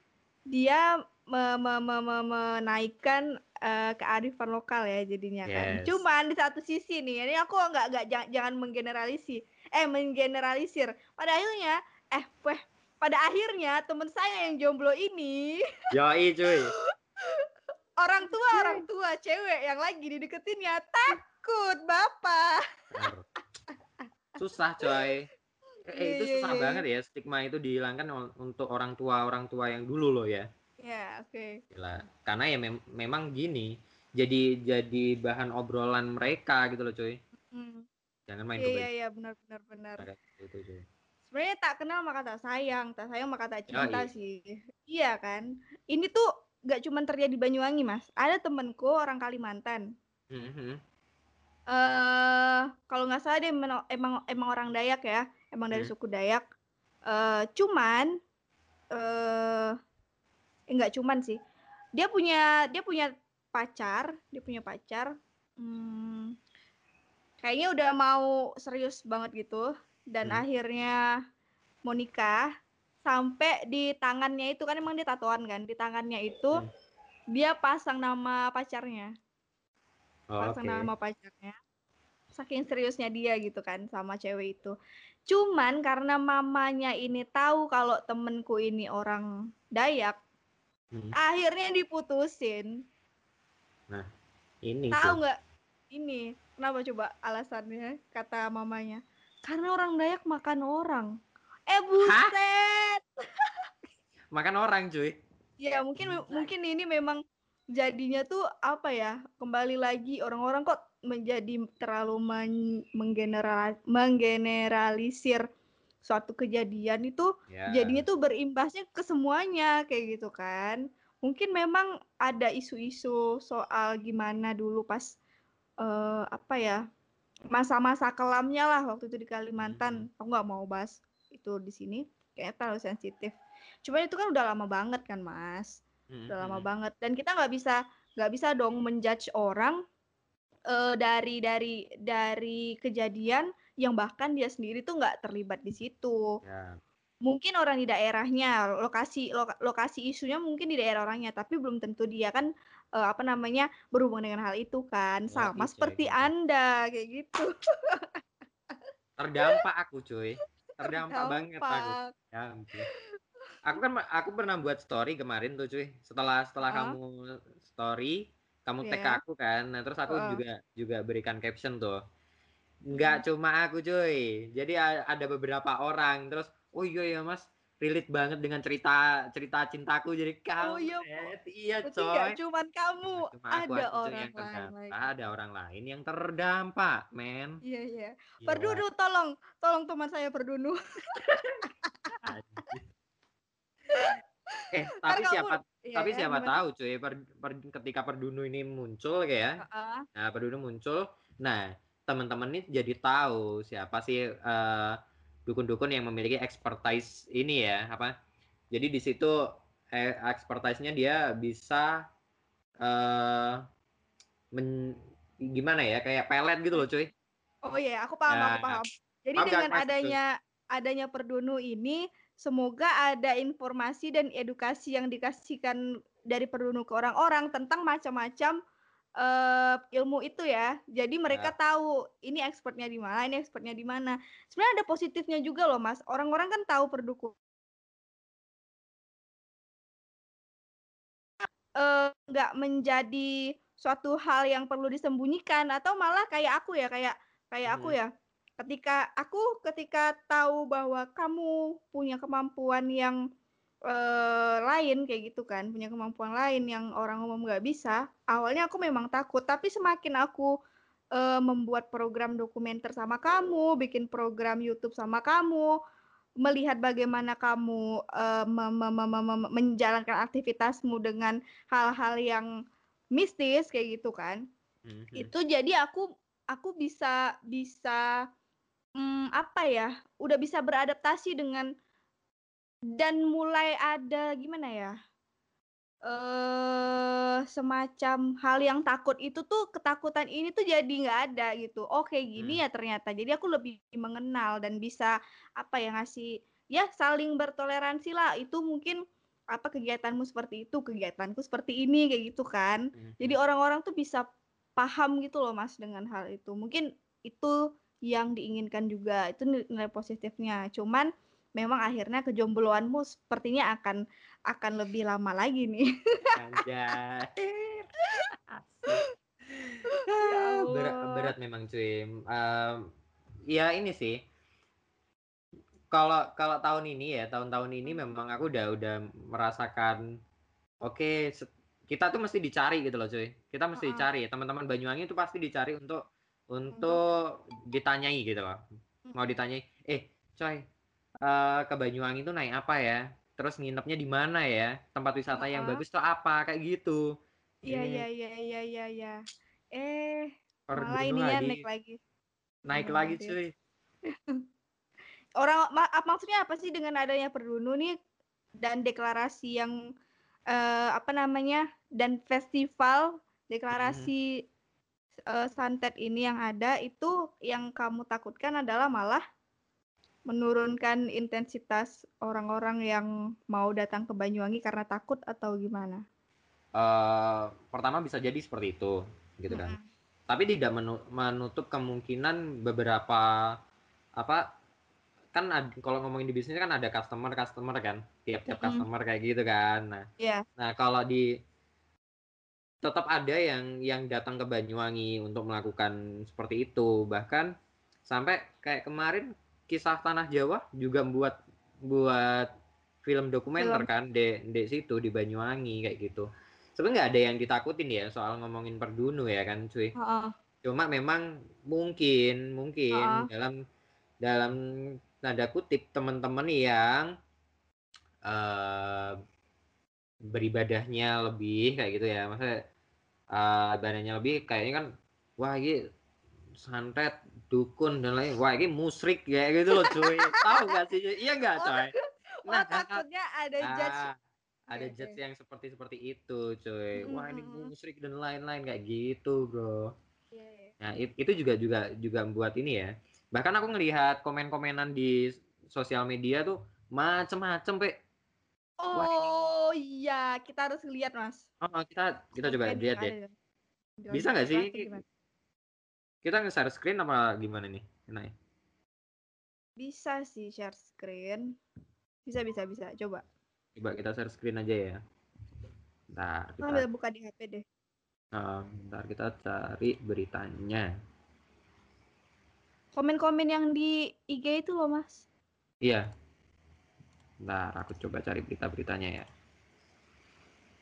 [SPEAKER 2] dia me me me me menaikkan, eee, kearifan lokal ya jadinya kan.
[SPEAKER 1] Yes.
[SPEAKER 2] Cuman di satu sisi nih, ini aku nggak nggak ja jangan menggeneralisi eh, menggeneralisir. Pada akhirnya eh, weh, pada akhirnya temen saya yang jomblo ini *laughs*
[SPEAKER 1] Yoi cuy.
[SPEAKER 2] orang tua orang tua cewek yang lagi dideketinnya takut, Bapak.
[SPEAKER 1] Susah coy. Eh,
[SPEAKER 2] Iya
[SPEAKER 1] itu
[SPEAKER 2] iya
[SPEAKER 1] susah
[SPEAKER 2] iya
[SPEAKER 1] banget ya stigma itu dihilangkan untuk orang tua-orang tua yang dulu loh ya.
[SPEAKER 2] Iya, oke.
[SPEAKER 1] Gila. Karena ya mem memang gini, jadi jadi bahan obrolan mereka gitu loh cuy.
[SPEAKER 2] Mhm.
[SPEAKER 1] Jangan main
[SPEAKER 2] Iya iya iya, benar benar benar.
[SPEAKER 1] gitu cuy.
[SPEAKER 2] Sebenarnya tak kenal maka tak sayang, tak sayang maka tak cinta
[SPEAKER 1] Yoi.
[SPEAKER 2] sih. Iya kan? Ini tuh nggak cuman terjadi di Banyuwangi, Mas. Ada temenku orang Kalimantan.
[SPEAKER 1] Mhm.
[SPEAKER 2] Eee, kalau nggak salah dia emang emang orang Dayak ya, emang dari
[SPEAKER 1] Hmm.
[SPEAKER 2] suku Dayak. Eee, cuman, eee, eh, nggak cuman sih, dia punya dia punya pacar dia punya pacar, mmm, kayaknya udah mau serius banget gitu dan
[SPEAKER 1] Hmm.
[SPEAKER 2] akhirnya mau nikah, sampai di tangannya itu kan emang dia tatoan kan, di tangannya itu
[SPEAKER 1] Hmm.
[SPEAKER 2] dia pasang nama pacarnya.
[SPEAKER 1] Oh,
[SPEAKER 2] Pasang
[SPEAKER 1] oke.
[SPEAKER 2] nama pacarnya. Saking seriusnya dia gitu kan sama cewek itu. Cuman karena mamanya ini tahu kalau temenku ini orang Dayak,
[SPEAKER 1] Mhm.
[SPEAKER 2] akhirnya diputusin.
[SPEAKER 1] Nah, ini
[SPEAKER 2] Tahu nggak? Ini, kenapa coba alasannya kata mamanya? Karena orang Dayak makan orang. Eh, buset! *laughs*
[SPEAKER 1] Makan orang cuy.
[SPEAKER 2] Ya mungkin mungkin ini memang jadinya tuh apa ya, kembali lagi orang-orang kok menjadi terlalu men menggeneral menggeneralisir suatu kejadian itu jadinya
[SPEAKER 1] Ya.
[SPEAKER 2] tuh berimbasnya ke semuanya kayak gitu kan. Mungkin memang ada isu-isu soal gimana dulu pas, eee, apa ya, masa-masa kelamnya lah waktu itu di. Kalimantan. Aku nggak mau bahas itu di sini, kayaknya terlalu sensitif. Cuman itu kan udah lama banget kan, Mas.
[SPEAKER 1] Mhm
[SPEAKER 2] Udah lama
[SPEAKER 1] mhm.
[SPEAKER 2] banget dan kita nggak bisa nggak bisa dong men-judge orang, eee, dari dari dari kejadian yang bahkan dia sendiri tuh nggak terlibat di situ.
[SPEAKER 1] Ya.
[SPEAKER 2] Mungkin orang di daerahnya, lokasi loka lokasi isunya mungkin di daerah orangnya, tapi belum tentu dia kan, eee, apa namanya, berhubungan dengan hal itu kan. Sama
[SPEAKER 1] Yoi,
[SPEAKER 2] seperti
[SPEAKER 1] cuy.
[SPEAKER 2] Anda, kayak gitu. *laughs*
[SPEAKER 1] Terdampak aku cuy. Terdampak banget aku.
[SPEAKER 2] Terdampak.
[SPEAKER 1] Ya ampun. Aku kan aku pernah buat story kemarin tuh cuy. Setelah setelah
[SPEAKER 2] Heeh.
[SPEAKER 1] kamu story, kamu tag ke
[SPEAKER 2] Iya.
[SPEAKER 1] aku kan. Nah, terus aku
[SPEAKER 2] Heeh.
[SPEAKER 1] juga juga berikan caption tuh. Nggak cuma aku cuy. Jadi ada beberapa orang terus, "Oh iya ya Mas, relate banget dengan cerita cerita cintaku." Jadi
[SPEAKER 2] Oh iya,
[SPEAKER 1] kampret. Iya
[SPEAKER 2] Berarti
[SPEAKER 1] coy.
[SPEAKER 2] cuman kamu,
[SPEAKER 1] cuma aku
[SPEAKER 2] ada
[SPEAKER 1] cuy
[SPEAKER 2] orang
[SPEAKER 1] yang
[SPEAKER 2] lain lagi.
[SPEAKER 1] ada orang lain yang terdampak, men.
[SPEAKER 2] Iya iya.
[SPEAKER 1] Gila.
[SPEAKER 2] Perdunu tolong tolong teman saya Perdunu.
[SPEAKER 1] Eh, tapi
[SPEAKER 2] kamu
[SPEAKER 1] siapa
[SPEAKER 2] iya
[SPEAKER 1] tapi
[SPEAKER 2] ya,
[SPEAKER 1] siapa
[SPEAKER 2] gimana?
[SPEAKER 1] tahu cuy per per ketika Perdunu ini muncul kayak ya.
[SPEAKER 2] Heeh.
[SPEAKER 1] Nah, Perdunu muncul. Nah, teman-teman ini jadi tahu siapa sih eh, dukun-dukun yang memiliki expertise ini ya, apa? Jadi di situ eh, expertise-nya dia bisa eh men, gimana ya? Kayak pelet gitu loh, cuy.
[SPEAKER 2] Oh iya, aku paham aku
[SPEAKER 1] Nah,
[SPEAKER 2] paham. Jadi
[SPEAKER 1] paham
[SPEAKER 2] dengan adanya adanya Perdunu ini, semoga ada informasi dan edukasi yang dikasihkan dari Perdunu ke orang-orang tentang macam-macam, eee, ilmu itu ya. Jadi mereka
[SPEAKER 1] Ya.
[SPEAKER 2] tahu ini expertnya di mana, ini expertnya di mana. Sebenarnya ada positifnya juga loh, Mas. Orang-orang kan tahu perduku eee, nggak menjadi suatu hal yang perlu disembunyikan atau malah kayak aku ya, kayak kayak aku
[SPEAKER 1] Mhm.
[SPEAKER 2] ya, ketika aku ketika tahu bahwa kamu punya kemampuan yang, uh, lain kayak gitu kan, punya kemampuan lain yang orang umum nggak bisa. Awalnya aku memang takut, tapi semakin aku uh, membuat program dokumenter sama kamu, bikin program YouTube sama kamu, melihat bagaimana kamu uh, menjalankan aktivitasmu dengan hal-hal yang mistis kayak gitu kan. Mm-hmm. Itu jadi aku aku bisa bisa um, apa ya? Udah bisa beradaptasi dengan dan mulai ada gimana ya? Eh semacam hal yang takut itu tuh ketakutan ini tuh jadi nggak ada gitu. Oh kayak gini hmm. ya ternyata. Jadi aku lebih mengenal dan bisa apa ya ngasih ya saling bertoleransi lah. Itu mungkin apa kegiatanmu seperti itu, kegiatanku seperti ini kayak gitu kan. Hmm. Jadi orang-orang tuh bisa paham gitu loh Mas dengan hal itu. Mungkin itu yang diinginkan juga. Itu nilai positifnya. Cuman memang akhirnya kejombloanmu sepertinya akan akan lebih lama lagi nih. Anjay. *laughs*
[SPEAKER 1] ya berat, berat memang cuy. Um, ya ini sih. Kalau kalau tahun ini ya, tahun-tahun ini memang aku udah udah merasakan oke okay, kita tuh mesti dicari gitu loh cuy. Kita mesti uh -uh. dicari. Teman-teman Banyuwangi itu pasti dicari untuk untuk ditanyai gitu loh. Mau ditanyai, "Eh, coy, uh, ke Banyuwangi itu naik apa ya? Terus nginepnya di mana ya? Tempat wisata uh yang bagus tuh apa? Kayak gitu.
[SPEAKER 2] Iya iya iya iya iya ya. Eh, malah ini ya naik lagi.
[SPEAKER 1] Naik oh, lagi cuy. *laughs*
[SPEAKER 2] Orang mak maksudnya apa sih dengan adanya Perdunu nih dan deklarasi yang uh, apa namanya dan festival deklarasi hmm. uh, santet ini yang ada itu yang kamu takutkan adalah malah menurunkan intensitas orang-orang yang mau datang ke Banyuwangi karena takut atau gimana?
[SPEAKER 1] Uh, pertama bisa jadi seperti itu, gitu kan. Mm -hmm. Tapi tidak menutup kemungkinan beberapa apa kan ad, kalau ngomongin di bisnis kan ada customer customer kan tiap-tiap mm -hmm. customer kayak gitu kan. Nah, yeah. nah kalau di tetap ada yang yang datang ke Banyuwangi untuk melakukan seperti itu bahkan sampai kayak kemarin kisah tanah Jawa juga buat buat film dokumenter film. kan di di situ di Banyuwangi kayak gitu sebenarnya nggak ada yang ditakutin ya soal ngomongin perdunu ya kan cuy uh -uh. cuma memang mungkin mungkin uh -uh. dalam dalam tanda kutip teman-teman yang uh, beribadahnya lebih kayak gitu ya maksudnya uh, ibadahnya lebih kayaknya kan wah ini santet dukun dan lain wah ini musrik ya gitu loh cuy. Tahu gak sih iya gak oh, coy?
[SPEAKER 2] nah oh, takutnya ada ah, judge
[SPEAKER 1] ada okay, judge yang seperti seperti itu cuy wah ini musrik dan lain-lain kayak gitu bro. Yeah, yeah. nah itu juga juga juga membuat ini ya. Bahkan aku ngelihat komen-komenan di sosial media tuh macem-macem pe.
[SPEAKER 2] Oh iya. Kita harus lihat mas.
[SPEAKER 1] Oh kita kita coba lihat deh bisa nggak sih kita nge-share screen apa gimana nih? Ya?
[SPEAKER 2] Bisa sih share screen. Bisa, bisa, bisa. Coba.
[SPEAKER 1] Coba kita share screen aja ya. Ntar
[SPEAKER 2] kita... Oh, buka di HP deh.
[SPEAKER 1] Um, ntar kita cari beritanya.
[SPEAKER 2] Komen-komen yang di IG itu loh, Mas.
[SPEAKER 1] Iya. Ntar aku coba cari berita-beritanya ya.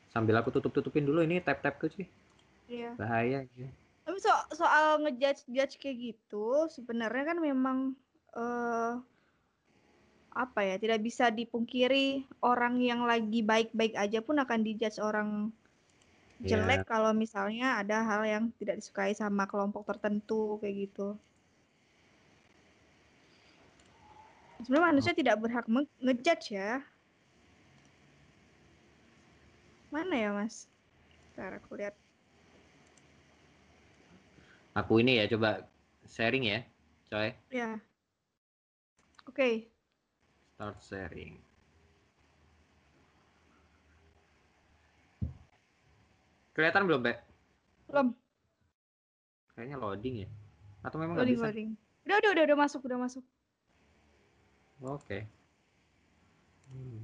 [SPEAKER 1] Sambil aku tutup-tutupin dulu ini tab-tab ke sih. Iya. Bahaya gitu.
[SPEAKER 2] Tapi so soal ngejudge judge kayak gitu, sebenarnya kan memang uh, apa ya, tidak bisa dipungkiri orang yang lagi baik-baik aja pun akan dijudge orang jelek yeah. kalau misalnya ada hal yang tidak disukai sama kelompok tertentu kayak gitu. Sebenarnya manusia oh. tidak berhak ngejudge ya. Mana ya, Mas? Sekarang aku lihat
[SPEAKER 1] Aku ini ya coba sharing ya, coy.
[SPEAKER 2] Ya. Oke. Okay.
[SPEAKER 1] Start sharing. Kelihatan belum, Be?
[SPEAKER 2] Belum.
[SPEAKER 1] Kayaknya loading ya. Atau memang
[SPEAKER 2] loading, bisa? Loading. Udah, udah, udah, udah masuk, udah masuk.
[SPEAKER 1] Oke. Okay. Hmm.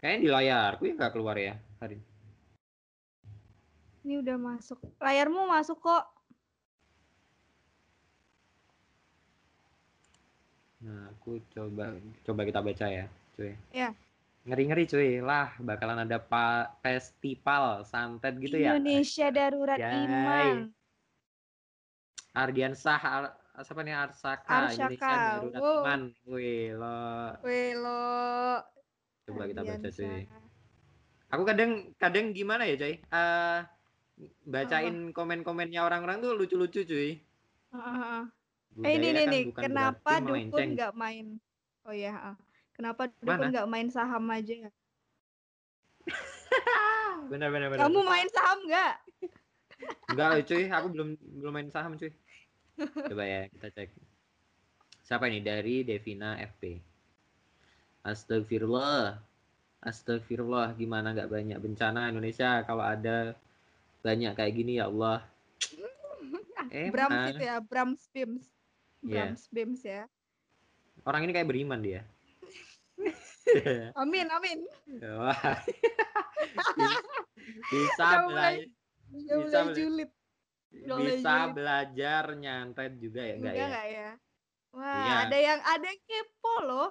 [SPEAKER 1] Kayaknya di layarku ya nggak keluar ya hari ini.
[SPEAKER 2] Ini udah masuk. Layarmu masuk kok.
[SPEAKER 1] Nah, aku coba coba kita baca ya, cuy.
[SPEAKER 2] Ya.
[SPEAKER 1] Ngeri-ngeri cuy, lah bakalan ada pa festival santet gitu ya.
[SPEAKER 2] Indonesia Darurat
[SPEAKER 1] Yay.
[SPEAKER 2] Iman.
[SPEAKER 1] Ardian Sah, Ar siapa nih Arsaka, Indonesia
[SPEAKER 2] Arsaka,
[SPEAKER 1] Darurat
[SPEAKER 2] wow.
[SPEAKER 1] Iman. Wih, lo
[SPEAKER 2] Welo.
[SPEAKER 1] coba kita baca cuy. Aku kadang kadang gimana ya, cuy? Eh bacain komen-komennya orang-orang tuh lucu-lucu cuy.
[SPEAKER 2] Heeh. Eh ini nih
[SPEAKER 1] kan
[SPEAKER 2] nih, kenapa dukun nggak main? Oh ya, kenapa
[SPEAKER 1] Mana?
[SPEAKER 2] dukun nggak main saham aja? *laughs*
[SPEAKER 1] Benar benar benar.
[SPEAKER 2] Kamu main saham nggak?
[SPEAKER 1] Enggak loh, cuy, aku belum belum main saham cuy. *laughs* Coba ya kita cek. Siapa ini dari Devina FP. Astagfirullah. Astagfirullah, gimana nggak banyak bencana Indonesia kalau ada banyak kayak gini ya Allah. Eh, *laughs* Emang.
[SPEAKER 2] itu ya, Brams Bims.
[SPEAKER 1] Iya.
[SPEAKER 2] Brams Bims ya.
[SPEAKER 1] Orang ini kayak beriman dia. *laughs*
[SPEAKER 2] Amin, amin. *laughs*
[SPEAKER 1] Bisa
[SPEAKER 2] Udah
[SPEAKER 1] bela-
[SPEAKER 2] mulai- Udah
[SPEAKER 1] Bisa
[SPEAKER 2] julid.
[SPEAKER 1] Bisa belajar nyantet juga ya enggak
[SPEAKER 2] Enggak
[SPEAKER 1] ya?
[SPEAKER 2] ya? Wah,
[SPEAKER 1] Iya.
[SPEAKER 2] ada yang ada yang kepo loh.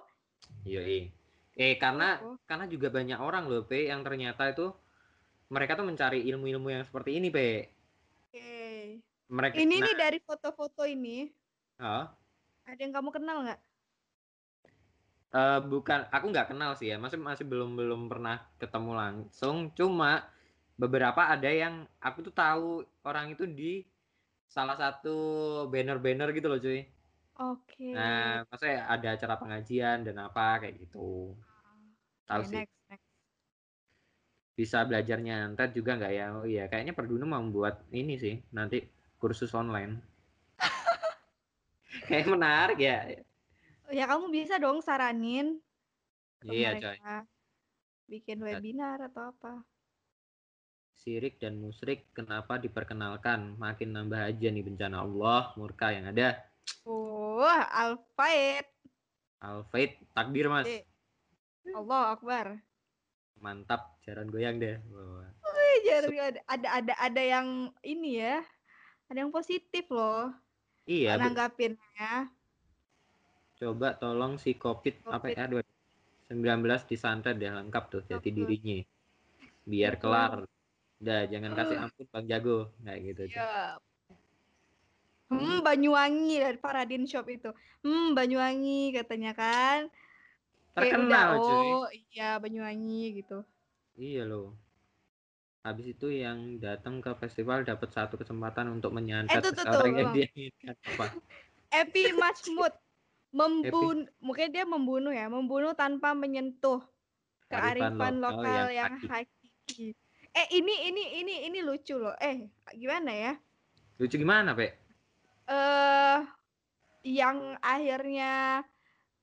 [SPEAKER 1] Yoi. Eh karena
[SPEAKER 2] Kepo.
[SPEAKER 1] karena juga banyak orang loh Pe yang ternyata itu mereka tuh mencari ilmu-ilmu yang seperti ini Pe.
[SPEAKER 2] Oke.
[SPEAKER 1] Mereka
[SPEAKER 2] Ini
[SPEAKER 1] nah,
[SPEAKER 2] nih dari foto-foto ini,
[SPEAKER 1] oh,
[SPEAKER 2] ada yang kamu kenal nggak?
[SPEAKER 1] eh, bukan aku nggak kenal sih ya, masih masih belum belum pernah ketemu langsung. Cuma beberapa ada yang aku tuh tahu orang itu di salah satu banner-banner gitu loh cuy.
[SPEAKER 2] Oke.
[SPEAKER 1] Nah, maksudnya ada acara pengajian dan apa kayak gitu. Tahu
[SPEAKER 2] Oke,
[SPEAKER 1] sih.
[SPEAKER 2] next.
[SPEAKER 1] Bisa belajar nyantet juga nggak ya? Oh iya, kayaknya Perdunu mau membuat ini sih nanti kursus online. *laughs* Kayak menarik ya.
[SPEAKER 2] Ya kamu bisa dong saranin
[SPEAKER 1] Iya, coy.
[SPEAKER 2] Bikin webinar atau apa?
[SPEAKER 1] Sirik dan musyrik kenapa diperkenalkan? Makin nambah aja nih bencana Allah murka yang ada.
[SPEAKER 2] Wah, Alfait.
[SPEAKER 1] Alfait takbir mas.
[SPEAKER 2] Eh. Allah Akbar.
[SPEAKER 1] Mantap, jaran goyang deh. Wah.
[SPEAKER 2] Eh, jadi ada ada ada ada yang ini ya. Ada yang positif loh
[SPEAKER 1] Iya, be-
[SPEAKER 2] nanggapinnya.
[SPEAKER 1] coba tolong si COVID, apa
[SPEAKER 2] Covid.
[SPEAKER 1] ya? aduh, 19 disantet deh lengkap tuh jati
[SPEAKER 2] Betul.
[SPEAKER 1] dirinya. Biar kelar. Udah, jangan kasih ampun Bang Jago kayak gitu. tuh.
[SPEAKER 2] Ya. Hmm, Banyuwangi dari Paradin Shop itu. Hmm, Banyuwangi katanya kan. Kayak udah,
[SPEAKER 1] Terkenal cuy.
[SPEAKER 2] oh iya Banyuwangi gitu.
[SPEAKER 1] Iya loh. Habis itu yang datang ke festival dapat satu kesempatan untuk menyantet
[SPEAKER 2] Eh, tuh, tuh,
[SPEAKER 1] seseorang
[SPEAKER 2] tuh,
[SPEAKER 1] yang dia inginkan. Apa? *laughs*
[SPEAKER 2] Epi Mahmud membunuh mungkin dia membunuh ya, membunuh tanpa menyentuh
[SPEAKER 1] Kearifan
[SPEAKER 2] kearifan
[SPEAKER 1] lokal
[SPEAKER 2] lokal,
[SPEAKER 1] yang
[SPEAKER 2] yang hakiki. Eh ini ini ini ini lucu loh. Eh gimana ya?
[SPEAKER 1] Lucu gimana, Pe?
[SPEAKER 2] Eh yang akhirnya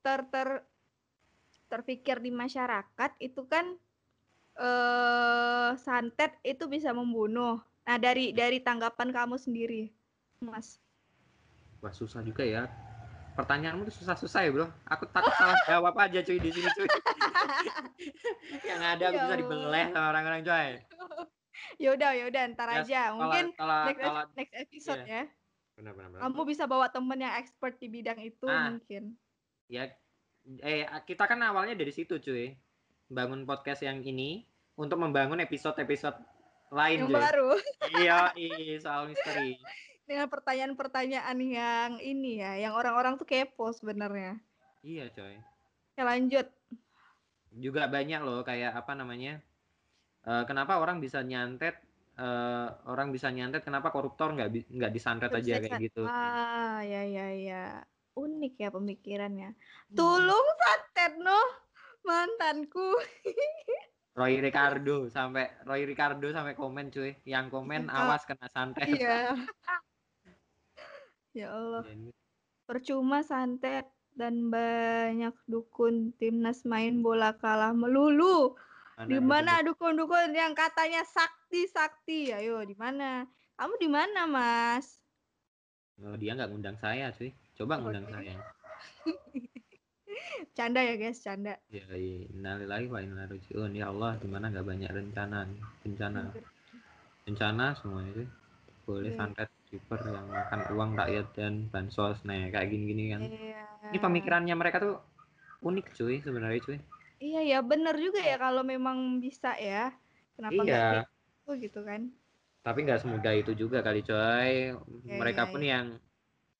[SPEAKER 2] ter ter terpikir di masyarakat itu kan eh santet itu bisa membunuh. Nah, dari dari tanggapan kamu sendiri, Mas.
[SPEAKER 1] Wah, susah juga ya. Pertanyaanmu tuh susah-susah ya, Bro. Aku takut salah jawab aja cuy di sini, cuy. *laughs* yang ada aku
[SPEAKER 2] Ya
[SPEAKER 1] bisa dibeleh sama orang-orang, coy.
[SPEAKER 2] Ya udah, ya udah ntar
[SPEAKER 1] Ya,
[SPEAKER 2] aja. Mungkin next,
[SPEAKER 1] kalau
[SPEAKER 2] next episode ya.
[SPEAKER 1] benar benar benar.
[SPEAKER 2] Kamu bisa bawa temen yang expert di bidang itu
[SPEAKER 1] Ah,
[SPEAKER 2] mungkin.
[SPEAKER 1] Ya eh kita kan awalnya dari situ, cuy. Bangun podcast yang ini untuk membangun episode-episode lain,
[SPEAKER 2] Yang
[SPEAKER 1] cuy.
[SPEAKER 2] baru
[SPEAKER 1] Iya, *laughs* iya, soal misteri.
[SPEAKER 2] dengan pertanyaan-pertanyaan yang ini ya, yang orang-orang tuh kepo sebenarnya.
[SPEAKER 1] Iya, coy.
[SPEAKER 2] Ya lanjut.
[SPEAKER 1] Juga banyak loh kayak apa namanya? eh, kenapa orang bisa nyantet eh, orang bisa nyantet kenapa koruptor nggak nggak disantet aja kayak gitu.
[SPEAKER 2] Ah, ya ya ya. Unik ya pemikirannya.
[SPEAKER 1] Hmm.
[SPEAKER 2] Tulung santet noh mantanku.
[SPEAKER 1] Roy Ricardo sampai Roy Ricardo sampai komen cuy. Yang komen
[SPEAKER 2] Ah,
[SPEAKER 1] awas kena santet.
[SPEAKER 2] Iya. ya Allah. Percuma santet dan banyak dukun timnas main bola kalah melulu. Di mana dukun-dukun yang katanya sakti sakti? Ayo di mana? Kamu di mana, Mas?
[SPEAKER 1] Oh, dia nggak ngundang saya cuy. Coba ngundang
[SPEAKER 2] iya.
[SPEAKER 1] saya.
[SPEAKER 2] Canda ya, guys, canda.
[SPEAKER 1] Ya, iya. Innalillahi wa inna raji'un. Ya Allah, di mana nggak banyak rencana nih. Bencana. Bencana semuanya cuy. Boleh
[SPEAKER 2] Iya.
[SPEAKER 1] santet super yang makan uang rakyat dan bansos nah kayak gini-gini kan.
[SPEAKER 2] Iya,
[SPEAKER 1] ini pemikirannya mereka tuh unik cuy sebenarnya cuy
[SPEAKER 2] Iya ya, bener juga ya kalau memang bisa ya. Kenapa
[SPEAKER 1] iya
[SPEAKER 2] kayak gitu gitu kan?
[SPEAKER 1] tapi nggak semudah itu juga kali coy
[SPEAKER 2] Iya,
[SPEAKER 1] mereka
[SPEAKER 2] iya,
[SPEAKER 1] pun
[SPEAKER 2] iya.
[SPEAKER 1] yang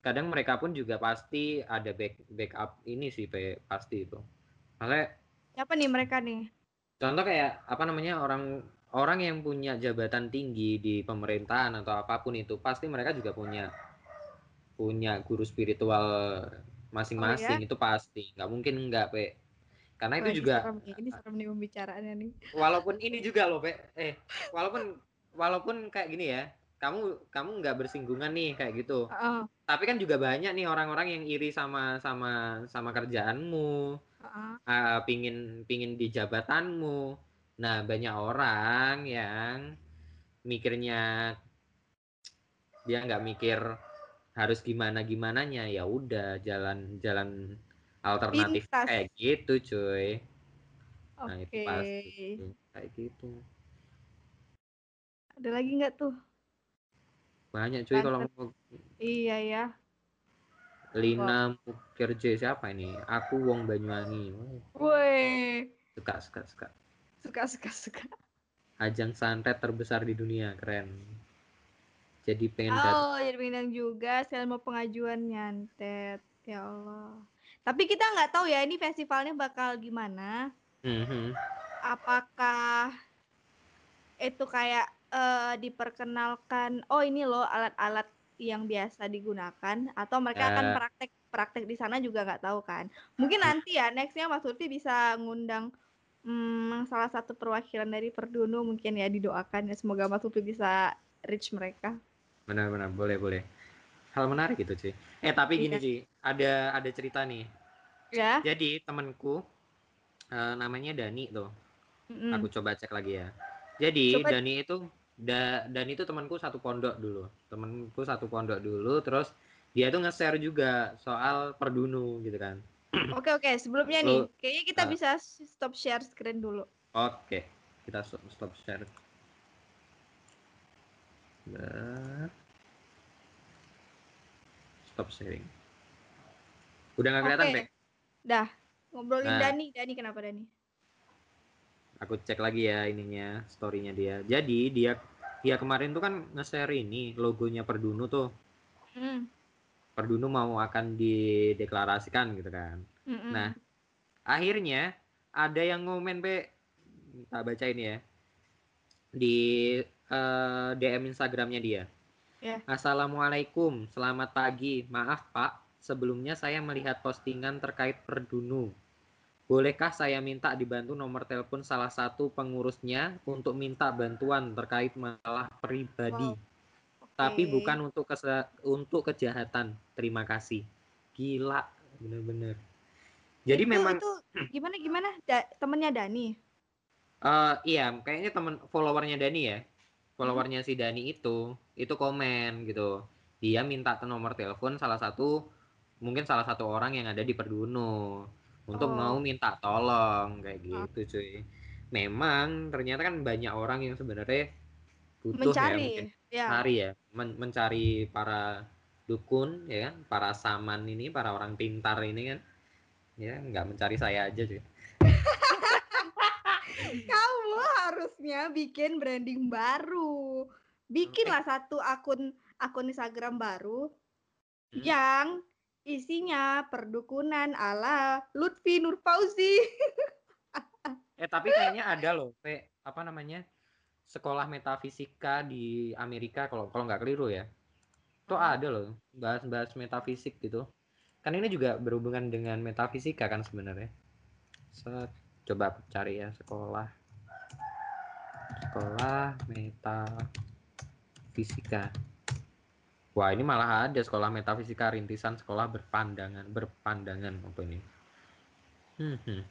[SPEAKER 1] kadang mereka pun juga pasti ada back backup ini sih Pe, pasti itu. Maksudnya
[SPEAKER 2] Siapa nih mereka nih?
[SPEAKER 1] contoh kayak apa namanya orang orang yang punya jabatan tinggi di pemerintahan atau apa pun itu pasti mereka juga punya punya guru spiritual masing-masing itu pasti. Nggak mungkin nggak pe. Karena itu
[SPEAKER 2] Wah,
[SPEAKER 1] juga
[SPEAKER 2] serem nih, ini serem nih pembicaraannya nih.
[SPEAKER 1] walaupun ini juga loh pe. Eh *laughs* walaupun walaupun kayak gini ya kamu kamu nggak bersinggungan nih kayak gitu.
[SPEAKER 2] Heeh,
[SPEAKER 1] tapi kan juga banyak nih orang-orang yang iri sama sama sama kerjaanmu
[SPEAKER 2] heeh.
[SPEAKER 1] ah, pingin pingin di jabatanmu nah banyak orang yang mikirnya dia nggak mikir harus gimana gimananya ya udah jalan jalan alternatif
[SPEAKER 2] Pintas.
[SPEAKER 1] kayak gitu cuy
[SPEAKER 2] Oke.
[SPEAKER 1] nah itu pasti kayak gitu
[SPEAKER 2] Ada lagi nggak tuh?
[SPEAKER 1] Banyak cuy kalau mau
[SPEAKER 2] Iya ya.
[SPEAKER 1] Lina Mukherjee siapa ini aku Wong Banyuwangi
[SPEAKER 2] Woi,
[SPEAKER 1] suka suka suka
[SPEAKER 2] suka suka suka.
[SPEAKER 1] ajang santet terbesar di dunia keren jadi pengen
[SPEAKER 2] Oh, jadi Minang juga. Saya mau pengajuan nyantet. Ya Allah. Tapi kita nggak tahu ya ini festivalnya bakal gimana.
[SPEAKER 1] Mhm.
[SPEAKER 2] Apakah itu kayak eh, diperkenalkan? Oh ini loh alat-alat yang biasa digunakan. Atau mereka akan
[SPEAKER 1] Eh.
[SPEAKER 2] praktek praktek di sana juga nggak tahu kan. Mungkin nanti ya nextnya Mas Lutfi bisa ngundang hmm, salah satu perwakilan dari Perdunu mungkin ya didoakan ya semoga Mas Lutfi bisa reach mereka.
[SPEAKER 1] benar-benar boleh boleh hal menarik gitu sih eh tapi gini
[SPEAKER 2] Iya.
[SPEAKER 1] sih ada ada cerita nih
[SPEAKER 2] Ya.
[SPEAKER 1] jadi temanku eh, namanya Dani tuh
[SPEAKER 2] mm-mm.
[SPEAKER 1] aku coba cek lagi ya jadi
[SPEAKER 2] Coba-
[SPEAKER 1] Dani itu da, Dani itu temanku satu pondok dulu temanku satu pondok dulu terus dia tuh nge-share juga soal Perdunu gitu kan *clears throat*
[SPEAKER 2] Oke oke, sebelumnya nih,
[SPEAKER 1] Lo-
[SPEAKER 2] kayaknya kita
[SPEAKER 1] ah.
[SPEAKER 2] bisa stop share screen dulu.
[SPEAKER 1] oke kita stop, stop share Bentar. stop sharing udah nggak kelihatan. Bek?
[SPEAKER 2] Dah, ngobrolin
[SPEAKER 1] Nah.
[SPEAKER 2] Dani. Dani kenapa Dani?
[SPEAKER 1] Aku cek lagi ya ininya storynya dia jadi dia dia kemarin tuh kan nge-share ini logonya Perdunu tuh
[SPEAKER 2] Hmm.
[SPEAKER 1] Perdunu mau akan dideklarasikan gitu kan
[SPEAKER 2] mm-mm.
[SPEAKER 1] Nah. akhirnya ada yang ngomen pe tak baca ini ya di eh, DM Instagramnya dia
[SPEAKER 2] Ya.
[SPEAKER 1] Assalamualaikum selamat pagi maaf pak sebelumnya saya melihat postingan terkait Perdunu bolehkah saya minta dibantu nomor telepon salah satu pengurusnya untuk minta bantuan terkait masalah pribadi
[SPEAKER 2] Wow.
[SPEAKER 1] tapi
[SPEAKER 2] Oke.
[SPEAKER 1] bukan untuk untuk kejahatan terima kasih gila bener-bener jadi
[SPEAKER 2] Itu-
[SPEAKER 1] memang
[SPEAKER 2] itu gimana gimana Da- temennya Dani.
[SPEAKER 1] Eh iya, kayaknya temen followernya Dani ya. Followernya si Dani itu, itu komen gitu. Dia minta nomor telepon salah satu, mungkin salah satu orang yang ada di Perdunu untuk
[SPEAKER 2] Oh.
[SPEAKER 1] mau minta tolong kayak gitu cuy. Memang ternyata kan banyak orang yang sebenarnya butuh ya
[SPEAKER 2] Mencari.
[SPEAKER 1] mungkin
[SPEAKER 2] Ya.
[SPEAKER 1] cari ya, men- mencari para dukun ya kan, para saman ini, para orang pintar ini kan. Ya, nggak mencari saya aja cuy. *laughs*
[SPEAKER 2] Kamu harusnya bikin branding baru. Bikinlah satu akun akun Instagram baru
[SPEAKER 1] Hmm.
[SPEAKER 2] yang isinya perdukunan ala Lutfi Nur Fauzi. *laughs*
[SPEAKER 1] Eh tapi kayaknya ada loh, Pe, apa namanya? Sekolah metafisika di Amerika kalau kalau nggak keliru ya. Itu
[SPEAKER 2] Hmm.
[SPEAKER 1] ada loh, bahas-bahas metafisik gitu. Kan ini juga berhubungan dengan metafisika kan sebenarnya. Set, coba aku cari ya sekolah. Sekolah metafisika. Wah, ini malah ada sekolah metafisika rintisan sekolah berpandangan, berpandangan apa ini? Hmm, hmm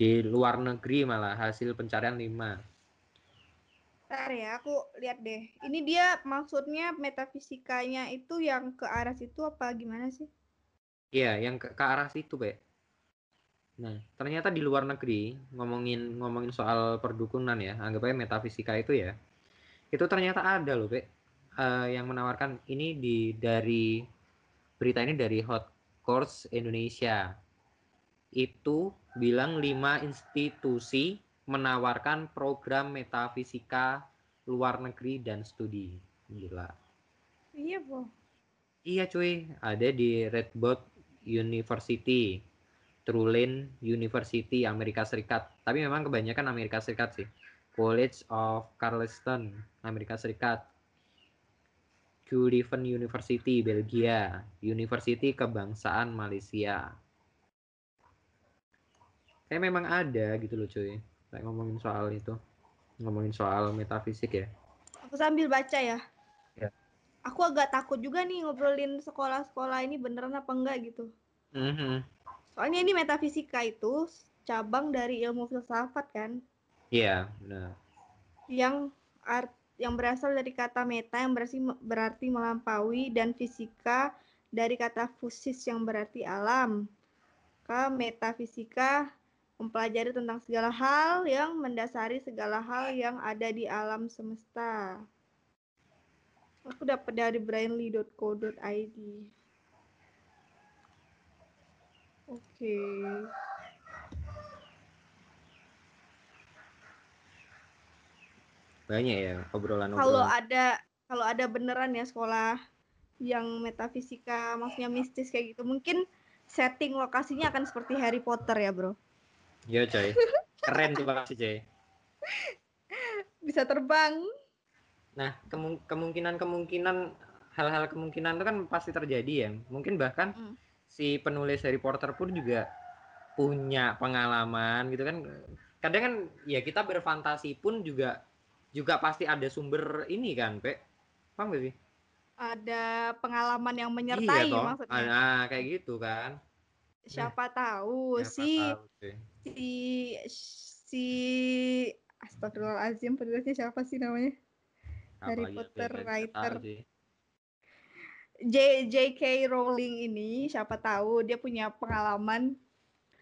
[SPEAKER 1] di luar negeri malah hasil pencarian 5
[SPEAKER 2] Bentar ya, aku lihat deh. Ini dia maksudnya metafisikanya itu yang ke arah situ apa gimana sih?
[SPEAKER 1] iya yang ke, ke arah situ Be nah ternyata di luar negeri ngomongin ngomongin soal perdukunan ya anggap aja metafisika itu ya itu ternyata ada loh Be Eh, yang menawarkan ini di dari berita ini dari hot Course Indonesia. Itu bilang lima institusi menawarkan program metafisika luar negeri dan studi. Gila.
[SPEAKER 2] Iya, Bu.
[SPEAKER 1] Iya cuy, ada di Redboat University, Tulane University Amerika Serikat. Tapi memang kebanyakan Amerika Serikat sih. College of Charleston, Amerika Serikat. Leuven University, Belgia. University Kebangsaan Malaysia. Kayak memang ada gitu loh cuy. Kayak ngomongin soal itu. Ngomongin soal metafisik ya.
[SPEAKER 2] Aku sambil baca ya.
[SPEAKER 1] Ya.
[SPEAKER 2] Aku agak takut juga nih ngobrolin sekolah-sekolah ini beneran apa enggak gitu.
[SPEAKER 1] Mhm.
[SPEAKER 2] Soalnya ini metafisika itu cabang dari ilmu filsafat kan,
[SPEAKER 1] Iya, benar.
[SPEAKER 2] yang art yang berasal dari kata meta yang berarti berarti melampaui dan fisika dari kata fusis yang berarti alam. Maka metafisika mempelajari tentang segala hal yang mendasari segala hal yang ada di alam semesta. Aku dapat dari brainly.co.id. Oke.
[SPEAKER 1] Banyak ya
[SPEAKER 2] Kalau
[SPEAKER 1] obrolan-obrolan.
[SPEAKER 2] ada kalau ada beneran ya sekolah yang metafisika, maksudnya mistis kayak gitu, mungkin setting lokasinya akan seperti Harry Potter ya, Bro.
[SPEAKER 1] Iya coy. Keren tuh pasti coy.
[SPEAKER 2] Bisa terbang.
[SPEAKER 1] Nah, kemu- kemungkinan-kemungkinan hal-hal kemungkinan itu kan pasti terjadi ya. Mungkin bahkan
[SPEAKER 2] Mm.
[SPEAKER 1] si penulis Harry Potter pun juga punya pengalaman gitu kan. Kadang kan ya kita berfantasi pun juga juga pasti ada sumber ini kan, Pe. Paham gak sih?
[SPEAKER 2] Ada pengalaman yang
[SPEAKER 1] iya
[SPEAKER 2] menyertai
[SPEAKER 1] toh.
[SPEAKER 2] maksudnya.
[SPEAKER 1] Nah, kayak gitu kan.
[SPEAKER 2] Siapa tahu
[SPEAKER 1] Siapa
[SPEAKER 2] si
[SPEAKER 1] tahu,
[SPEAKER 2] si si Astagfirullahaladzim penulisnya siapa sih namanya? Harry
[SPEAKER 1] Apalagi
[SPEAKER 2] Potter
[SPEAKER 1] nggak
[SPEAKER 2] writer. J J.K. Rowling ini siapa tahu dia punya pengalaman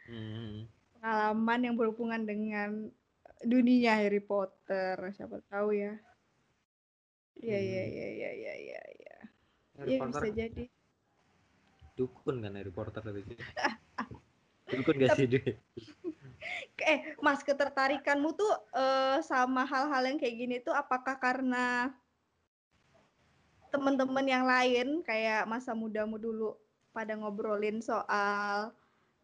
[SPEAKER 1] Hmm.
[SPEAKER 2] pengalaman yang berhubungan dengan dunia Harry Potter siapa tahu ya Iya iya
[SPEAKER 1] Hmm.
[SPEAKER 2] iya iya iya iya iya
[SPEAKER 1] Harry
[SPEAKER 2] Iya,
[SPEAKER 1] Potter
[SPEAKER 2] bisa jadi
[SPEAKER 1] dukun kan Harry Potter sih. dukun gak sih dia?
[SPEAKER 2] eh Mas ketertarikanmu tuh eh, sama hal-hal yang kayak gini tuh apakah karena teman-teman yang lain kayak masa mudamu dulu pada ngobrolin soal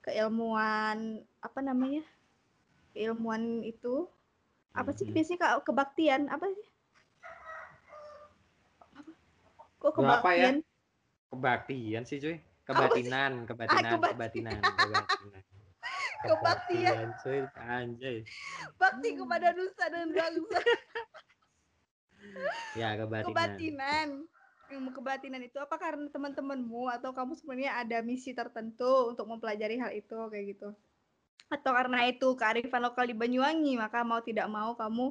[SPEAKER 2] keilmuan apa namanya keilmuan itu apa sih
[SPEAKER 1] Mhm.
[SPEAKER 2] biasanya Kak, kebaktian apa sih apa kok
[SPEAKER 1] Gua apa ya?
[SPEAKER 2] kebaktian
[SPEAKER 1] Kebaktian sih cuy.
[SPEAKER 2] Apa sih?
[SPEAKER 1] Kebatinan, kebatinan,
[SPEAKER 2] Ah, kebatinan.
[SPEAKER 1] kebatinan, *laughs* kebatinan.
[SPEAKER 2] Kebaktian.
[SPEAKER 1] Kebaktian, cuy. Anjay.
[SPEAKER 2] bakti kepada nusa dan bangsa *laughs*
[SPEAKER 1] Ya, kebatinan.
[SPEAKER 2] kebatinan ilmu kebatinan itu apa karena teman-temanmu atau kamu sebenarnya ada misi tertentu untuk mempelajari hal itu kayak gitu atau karena itu kearifan lokal di Banyuwangi maka mau tidak mau kamu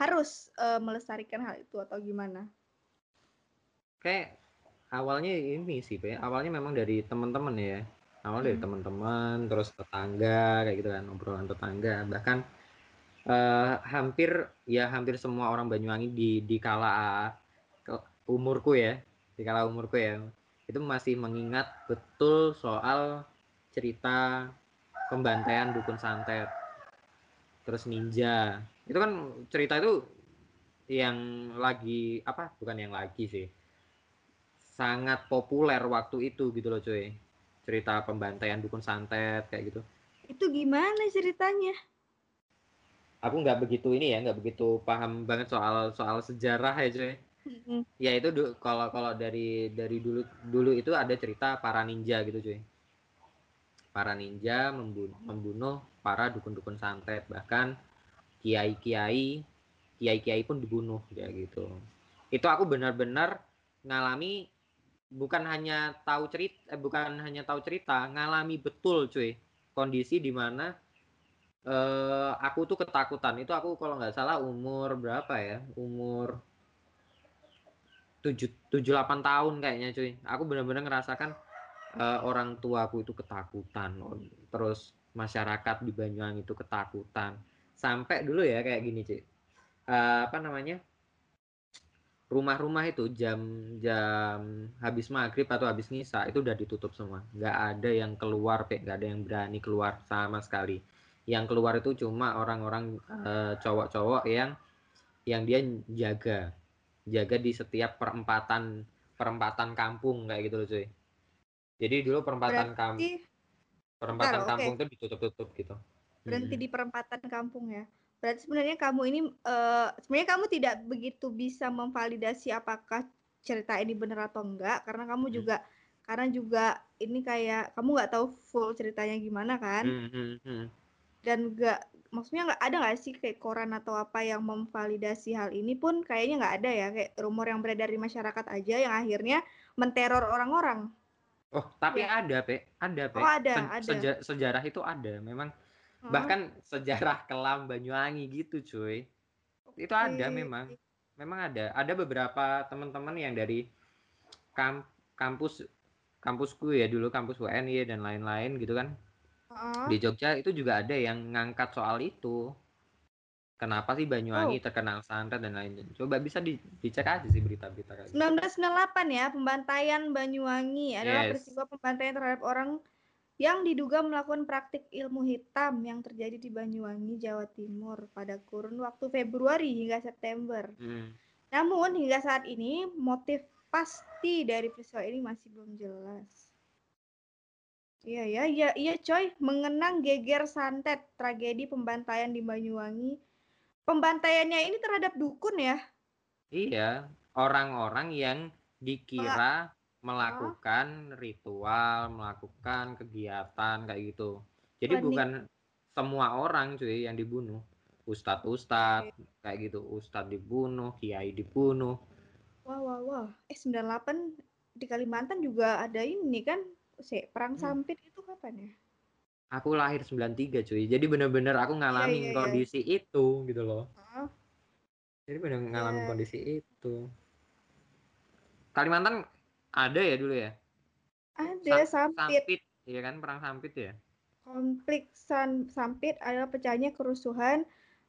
[SPEAKER 2] harus eh, melestarikan hal itu atau gimana
[SPEAKER 1] Kayak awalnya ini sih, Pe. Awalnya memang dari teman-teman ya. Awal dari
[SPEAKER 2] Hmm.
[SPEAKER 1] teman-teman, terus tetangga kayak gitu kan, obrolan tetangga. Bahkan eh, hampir ya hampir semua orang Banyuwangi di di kala umurku ya, di kala umurku ya. Itu masih mengingat betul soal cerita pembantaian dukun santet. Terus ninja. Itu kan cerita itu yang lagi apa? Bukan yang lagi sih. Sangat populer waktu itu gitu loh cuy. Cerita pembantaian dukun santet kayak gitu.
[SPEAKER 2] itu gimana ceritanya
[SPEAKER 1] Aku nggak begitu ini ya, nggak begitu paham banget soal soal sejarah ya cuy.
[SPEAKER 2] Mm-mm.
[SPEAKER 1] Ya itu kalau kalau dari dari dulu dulu itu ada cerita para ninja gitu cuy. Para ninja membunuh, membunuh para dukun-dukun santet bahkan kiai-kiai kiai-kiai pun dibunuh ya gitu. Itu aku benar-benar ngalami bukan hanya tahu cerita eh, bukan hanya tahu cerita, ngalami betul cuy kondisi di mana eh aku tuh ketakutan. Itu aku kalau nggak salah umur berapa ya? Umur 7 7 8 tahun kayaknya cuy. Aku benar-benar ngerasakan eh, orang tuaku itu ketakutan. Terus masyarakat di Banyuwangi itu ketakutan. Sampai dulu ya kayak gini, cuy. Eh, apa namanya? rumah-rumah itu jam jam habis maghrib atau habis nisa itu udah ditutup semua nggak ada yang keluar pe nggak ada yang berani keluar sama sekali yang keluar itu cuma orang-orang uh, cowok-cowok yang yang dia jaga jaga di setiap perempatan perempatan kampung kayak gitu loh cuy jadi dulu perempatan kampung perempatan Bentar, kampung okay. itu ditutup-tutup gitu
[SPEAKER 2] berhenti hmm. di perempatan kampung ya Berarti sebenarnya kamu ini uh, sebenarnya kamu tidak begitu bisa memvalidasi apakah cerita ini benar atau enggak karena kamu hmm. juga karena juga ini kayak kamu nggak tahu full ceritanya gimana kan hmm, hmm, hmm. dan enggak maksudnya nggak ada nggak sih kayak koran atau apa yang memvalidasi hal ini pun kayaknya nggak ada ya kayak rumor yang beredar di masyarakat aja yang akhirnya menteror orang-orang
[SPEAKER 1] oh. Tapi ya. ada pe. Ada pe.
[SPEAKER 2] Oh, ada, Se ada.
[SPEAKER 1] Seja sejarah itu ada. Memang bahkan sejarah kelam Banyuwangi gitu cuy. Itu ada memang. Memang ada. Ada beberapa teman-teman yang dari kamp kampus kampusku ya dulu kampus WNI dan lain-lain gitu kan. Di Jogja itu juga ada yang ngangkat soal itu kenapa sih Banyuwangi oh. terkenal santet dan lain lain coba bisa di, dicek aja sih berita-berita
[SPEAKER 2] kayak 1998 gitu. ya pembantaian Banyuwangi adalah yes. peristiwa pembantaian terhadap orang yang diduga melakukan praktik ilmu hitam yang terjadi di Banyuwangi, Jawa Timur pada kurun waktu Februari hingga September. Hmm. Namun hingga saat ini motif pasti dari peristiwa ini masih belum jelas. Iya ya, iya iya coy, mengenang geger santet tragedi pembantaian di Banyuwangi. Pembantaiannya ini terhadap dukun ya?
[SPEAKER 1] Iya, orang-orang yang dikira melakukan ritual, melakukan kegiatan kayak gitu. Jadi bukan semua orang cuy yang dibunuh. Ustadz ustadz kayak gitu, ustadz dibunuh, kiai dibunuh.
[SPEAKER 2] Wah wah wah. Eh 98 di Kalimantan juga ada ini kan, si perang hmm. sampit itu kapan ya?
[SPEAKER 1] Aku lahir 93 cuy. Jadi bener-bener aku iya, ngalamin yeah, yeah, kondisi yeah. itu gitu loh. Jadi bener ngalamin yeah. kondisi itu. Kalimantan ada ya dulu ya?
[SPEAKER 2] Ada, Sa Sampit. Sampit,
[SPEAKER 1] iya kan? Perang Sampit ya?
[SPEAKER 2] Konflik San Sampit adalah pecahnya kerusuhan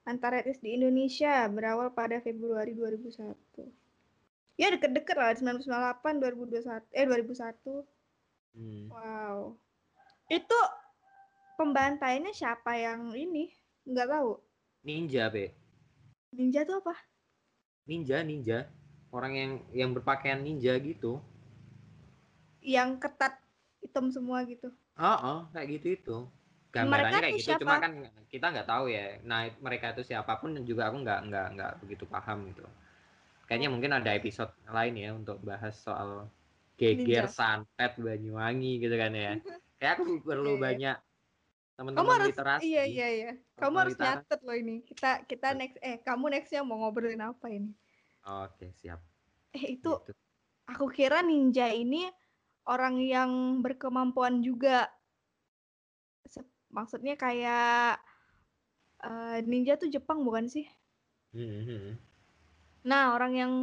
[SPEAKER 2] antara etnis di Indonesia berawal pada Februari 2001. Ya deket-deket lah, 1998, 2021, eh 2001. Hmm. Wow. Itu pembantaiannya siapa yang ini? Nggak tahu.
[SPEAKER 1] Ninja, Be.
[SPEAKER 2] Ninja tuh apa?
[SPEAKER 1] Ninja, ninja. Orang yang yang berpakaian ninja gitu
[SPEAKER 2] yang ketat hitam semua gitu.
[SPEAKER 1] Oh, oh kayak gitu itu. Gambarannya kayak gitu, siapa? cuma kan kita nggak tahu ya. Nah, mereka itu siapa pun juga aku nggak nggak nggak begitu paham gitu. Kayaknya mungkin ada episode lain ya untuk bahas soal geger santet Banyuwangi gitu kan ya. Kayak aku perlu banyak teman-teman literasi.
[SPEAKER 2] Iya iya iya. Kamu harus literasi. nyatet loh ini. Kita kita next eh kamu nextnya mau ngobrolin apa ini?
[SPEAKER 1] Oke, siap.
[SPEAKER 2] Eh itu gitu. aku kira ninja ini orang yang berkemampuan juga. Maksudnya kayak uh, ninja tuh Jepang bukan sih? Mm-hmm. Nah, orang yang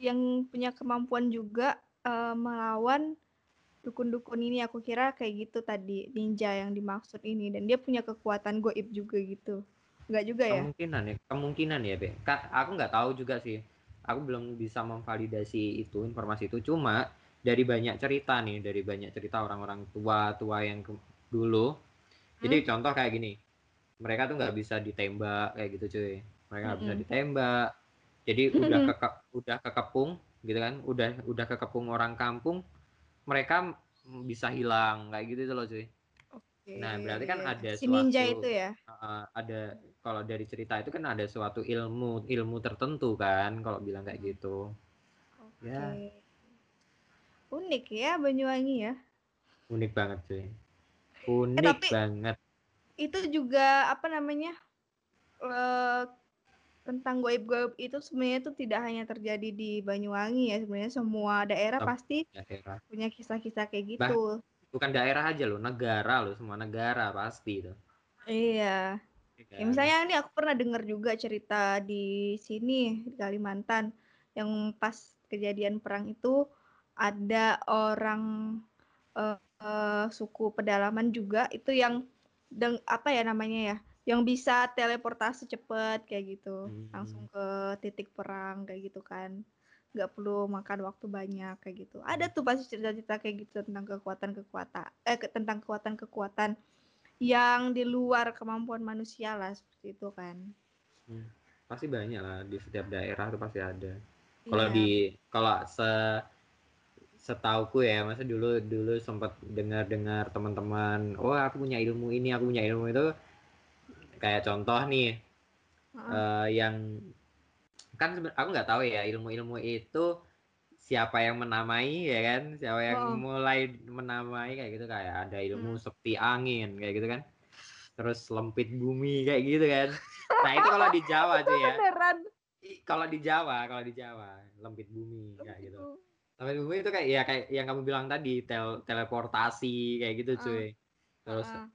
[SPEAKER 2] yang punya kemampuan juga uh, melawan dukun-dukun ini aku kira kayak gitu tadi ninja yang dimaksud ini dan dia punya kekuatan goib juga gitu. Enggak juga ya?
[SPEAKER 1] Kemungkinan ya, kemungkinan ya, Be. Kak, aku nggak tahu juga sih. Aku belum bisa memvalidasi itu informasi itu. Cuma dari banyak cerita nih dari banyak cerita orang-orang tua tua yang ke, dulu jadi hmm. contoh kayak gini mereka tuh nggak bisa ditembak kayak gitu cuy mereka nggak hmm. bisa ditembak jadi udah ke udah kekepung gitu kan udah udah kekepung orang kampung mereka bisa hilang kayak gitu tuh loh cuy Oke. nah berarti kan ada
[SPEAKER 2] si suatu ninja itu ya
[SPEAKER 1] uh, ada kalau dari cerita itu kan ada suatu ilmu ilmu tertentu kan kalau bilang kayak gitu okay. ya
[SPEAKER 2] Unik ya Banyuwangi ya.
[SPEAKER 1] Unik banget cuy. Eh, Unik eh, tapi banget.
[SPEAKER 2] Itu juga apa namanya? Uh, tentang goib-goib itu sebenarnya itu tidak hanya terjadi di Banyuwangi ya sebenarnya semua daerah pasti daerah. punya kisah-kisah kayak gitu. Bah,
[SPEAKER 1] bukan daerah aja loh, negara loh, semua negara pasti itu.
[SPEAKER 2] Iya. Ya, ya, misalnya ini aku pernah dengar juga cerita di sini di Kalimantan yang pas kejadian perang itu ada orang uh, uh, suku pedalaman juga itu yang deng apa ya namanya ya yang bisa teleportasi cepet kayak gitu.
[SPEAKER 1] Hmm.
[SPEAKER 2] langsung ke titik perang kayak gitu kan. Nggak perlu makan waktu banyak kayak gitu. Ada tuh pasti cerita-cerita kayak gitu tentang kekuatan-kekuatan eh tentang kekuatan-kekuatan yang di luar kemampuan manusia lah seperti itu kan.
[SPEAKER 1] Pasti banyak lah di setiap daerah tuh pasti ada. Kalau
[SPEAKER 2] Iya.
[SPEAKER 1] di kalau se setauku ya masa dulu dulu sempat dengar dengar teman-teman oh aku punya ilmu ini aku punya ilmu itu kayak contoh nih
[SPEAKER 2] Heeh.
[SPEAKER 1] eh, yang kan aku nggak tahu ya ilmu-ilmu itu siapa yang menamai ya kan? Siapa yang
[SPEAKER 2] Oh.
[SPEAKER 1] mulai menamai kayak gitu kayak ada ilmu
[SPEAKER 2] Hmm.
[SPEAKER 1] sepi angin kayak gitu kan? Terus lempit bumi kayak gitu kan? Nah itu kalau di Jawa tuh ya. kalau di Jawa kalau di Jawa lempit bumi kayak gitu. lempit bumi itu kayak ya kayak yang kamu bilang tadi tel teleportasi kayak gitu cuy. Terus
[SPEAKER 2] Heeh.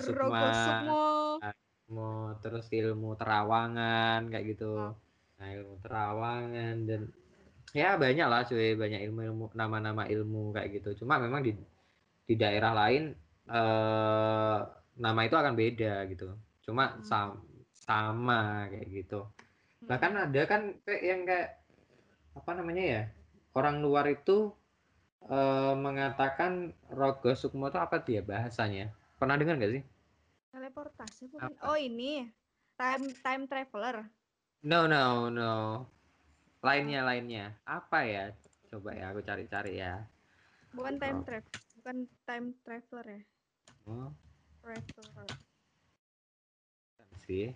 [SPEAKER 1] Sukma.
[SPEAKER 2] Sukmo
[SPEAKER 1] terus ilmu terawangan kayak gitu
[SPEAKER 2] Oh.
[SPEAKER 1] nah ilmu terawangan dan ya banyak lah cuy banyak ilmu-ilmu nama-nama ilmu kayak gitu cuma memang di di daerah lain eh nama itu akan beda gitu cuma
[SPEAKER 2] Hmm.
[SPEAKER 1] sam- sama kayak gitu
[SPEAKER 2] Hmm.
[SPEAKER 1] bahkan ada kan kayak yang kayak apa namanya ya orang luar itu eh, mengatakan Rogo Sukmo itu apa dia bahasanya pernah dengar nggak sih
[SPEAKER 2] teleportasi bukan
[SPEAKER 1] Apa?
[SPEAKER 2] oh ini time time traveler
[SPEAKER 1] No, no, no. Lainnya, lainnya. Apa ya? Coba ya, aku cari-cari ya.
[SPEAKER 2] bukan time
[SPEAKER 1] Oh.
[SPEAKER 2] travel bukan time traveler ya
[SPEAKER 1] Oh,
[SPEAKER 2] traveler
[SPEAKER 1] kan sih.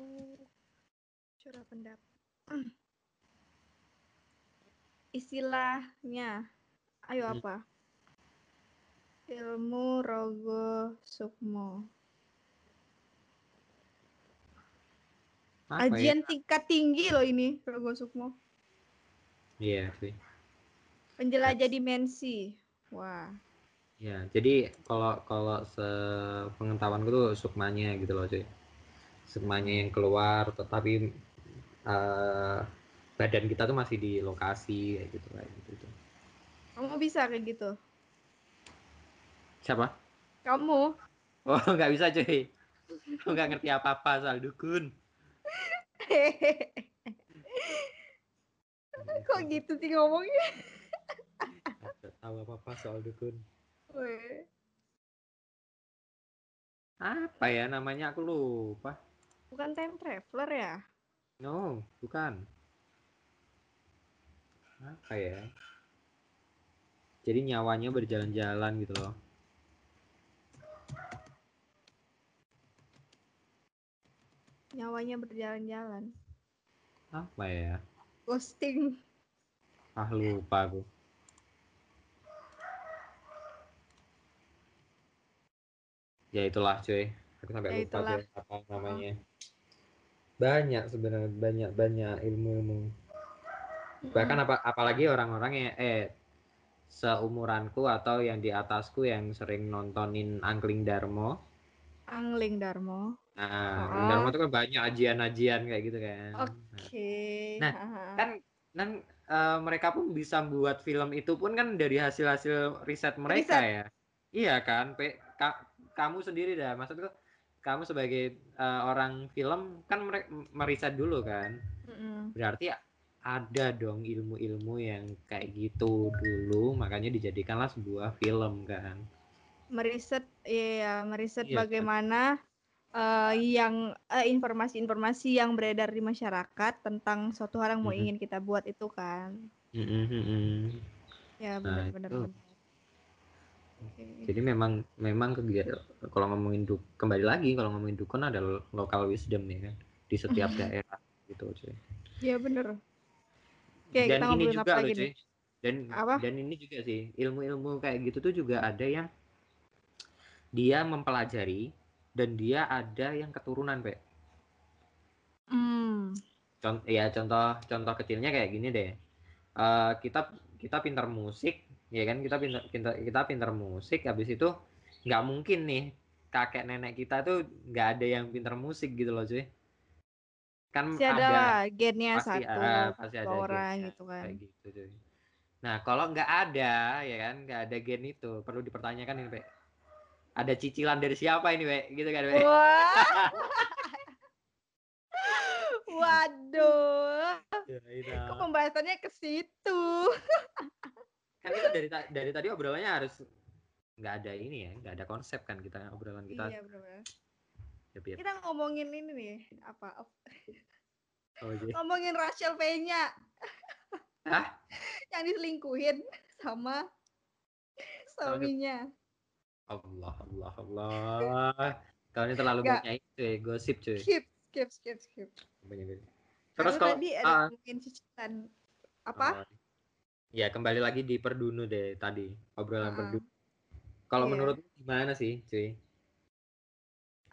[SPEAKER 2] Oh, curah pendapat. *clears throat* Istilahnya, ayo
[SPEAKER 1] Hmm.
[SPEAKER 2] apa? Ilmu Rogo Sukmo.
[SPEAKER 1] Apa ya?
[SPEAKER 2] Ajian tingkat tinggi loh ini Rogo Sukmo.
[SPEAKER 1] Iya sih.
[SPEAKER 2] Penjelajah dimensi. Wah,
[SPEAKER 1] Ya, jadi kalau kalau sepengetahuanku tuh sukmanya gitu loh, cuy. Sukmanya yang keluar, tetapi eh, badan kita tuh masih di lokasi kayak gitu kayak gitu. tuh.
[SPEAKER 2] kamu bisa kayak gitu?
[SPEAKER 1] Siapa?
[SPEAKER 2] Kamu?
[SPEAKER 1] Oh, *laughs* nggak bisa, cuy. Aku nggak ngerti apa-apa soal dukun. *laughs*
[SPEAKER 2] Kok gitu sih ngomongnya?
[SPEAKER 1] Tahu apa-apa soal dukun.
[SPEAKER 2] Weh.
[SPEAKER 1] Apa ya namanya aku lupa.
[SPEAKER 2] Bukan time traveler ya?
[SPEAKER 1] No, bukan. Apa ya? Jadi nyawanya berjalan-jalan gitu loh.
[SPEAKER 2] Nyawanya berjalan-jalan.
[SPEAKER 1] Apa ya?
[SPEAKER 2] Ghosting.
[SPEAKER 1] Ah lupa aku. Ya itulah cuy. Aku sampai
[SPEAKER 2] Ya
[SPEAKER 1] lupa
[SPEAKER 2] itulah.
[SPEAKER 1] apa namanya. Banyak sebenarnya banyak banyak ilmu-ilmu. Bahkan apa apalagi orang-orang yang eh seumuranku atau yang di atasku yang sering nontonin Angkling Darmo.
[SPEAKER 2] Angling Darmo.
[SPEAKER 1] Nah,
[SPEAKER 2] Oh.
[SPEAKER 1] Angkling Darmo itu kan banyak ajian-ajian kayak gitu kan.
[SPEAKER 2] Oke.
[SPEAKER 1] Nah,
[SPEAKER 2] haha.
[SPEAKER 1] kan kan eh, mereka pun bisa buat film itu pun kan dari hasil-hasil riset mereka
[SPEAKER 2] Riset.
[SPEAKER 1] ya. Iya kan, Pe, ka- kamu sendiri dah, maksudku kamu sebagai eh, orang film kan mereka meriset dulu kan.
[SPEAKER 2] Mm-mm.
[SPEAKER 1] Berarti ada dong ilmu-ilmu yang kayak gitu dulu, makanya dijadikanlah sebuah film kan.
[SPEAKER 2] Meriset, iya, meriset
[SPEAKER 1] Iya, kan?
[SPEAKER 2] bagaimana eh, yang eh, informasi-informasi yang beredar di masyarakat tentang suatu hal yang mau
[SPEAKER 1] Mhm.
[SPEAKER 2] ingin kita buat itu kan.
[SPEAKER 1] Mm-mm, mm-mm.
[SPEAKER 2] Ya
[SPEAKER 1] Nah,
[SPEAKER 2] benar-benar. benar. Oke.
[SPEAKER 1] Jadi memang memang kegiatan kalau ngomongin duk, kembali lagi kalau ngomongin dukun ada lo- local wisdom ya kan di setiap daerah gitu cuy.
[SPEAKER 2] Ya benar. Oke,
[SPEAKER 1] dan
[SPEAKER 2] kita
[SPEAKER 1] ini juga
[SPEAKER 2] apa
[SPEAKER 1] loh cuy. Dan
[SPEAKER 2] Apa?
[SPEAKER 1] dan ini juga sih ilmu-ilmu kayak gitu tuh juga ada yang dia mempelajari dan dia ada yang keturunan, Pak.
[SPEAKER 2] Hmm.
[SPEAKER 1] Contoh ya contoh contoh kecilnya kayak gini deh. Eh, kita kita pintar musik, ya kan kita pintar pintar kita pintar musik habis itu nggak mungkin nih kakek nenek kita tuh nggak ada yang pintar musik gitu loh cuy kan
[SPEAKER 2] Pasti ada
[SPEAKER 1] ada
[SPEAKER 2] lah gennya
[SPEAKER 1] pasti
[SPEAKER 2] satu,
[SPEAKER 1] ah, pasti ada
[SPEAKER 2] orang
[SPEAKER 1] gennya,
[SPEAKER 2] gitu kan.
[SPEAKER 1] kayak gitu cuy Nah, kalau nggak ada, ya kan, nggak ada gen itu, perlu dipertanyakan ini, Pak. Ada cicilan dari siapa ini, Pak? Gitu kan, Pak?
[SPEAKER 2] Wah. *laughs* Waduh.
[SPEAKER 1] Ya, itu.
[SPEAKER 2] Kok pembahasannya ke situ?
[SPEAKER 1] Kan kita dari dari tadi obrolannya harus nggak ada ini ya, nggak ada konsep kan kita obrolan kita.
[SPEAKER 2] Iya, benar.
[SPEAKER 1] Ya, biar-
[SPEAKER 2] Kita ngomongin ini nih, apa?
[SPEAKER 1] Oh, *laughs* iya.
[SPEAKER 2] Ngomongin Rachel P-nya
[SPEAKER 1] Hah? *laughs*
[SPEAKER 2] yang diselingkuhin sama suaminya.
[SPEAKER 1] Allah, Allah, Allah. Kau ini terlalu banyak itu ya, gosip cuy.
[SPEAKER 2] Skip, skip, skip, skip.
[SPEAKER 1] Banyak.
[SPEAKER 2] Terus
[SPEAKER 1] kalau
[SPEAKER 2] tadi ada
[SPEAKER 1] ah,
[SPEAKER 2] ngomongin cicilan apa?
[SPEAKER 1] oh, ya kembali lagi di Perdunu deh tadi obrolan
[SPEAKER 2] Ah,
[SPEAKER 1] Perdunu. Kalau
[SPEAKER 2] Iya.
[SPEAKER 1] menurut gimana sih, cuy?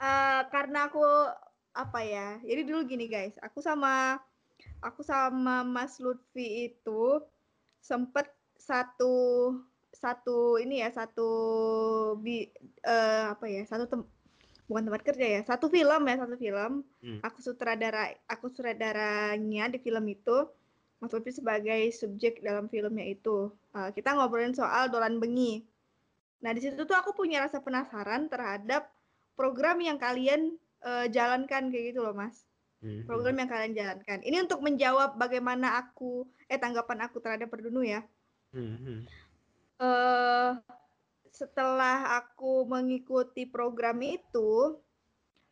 [SPEAKER 2] Eh, karena aku apa ya? Jadi dulu gini guys, aku sama aku sama Mas Lutfi itu sempet satu satu ini ya satu bi eh, apa ya satu tem bukan tempat kerja ya satu film ya satu film
[SPEAKER 1] Hmm.
[SPEAKER 2] aku sutradara aku sutradaranya di film itu Mas Lutfi sebagai subjek dalam filmnya itu Eh, kita ngobrolin soal Dolan Bengi nah di situ tuh aku punya rasa penasaran terhadap program yang kalian eh, jalankan kayak gitu loh mas.
[SPEAKER 1] Hmm,
[SPEAKER 2] program yang kalian jalankan. Ini untuk menjawab bagaimana aku eh tanggapan aku terhadap Perdunu ya.
[SPEAKER 1] Hmm, hmm,
[SPEAKER 2] eh setelah aku mengikuti program itu,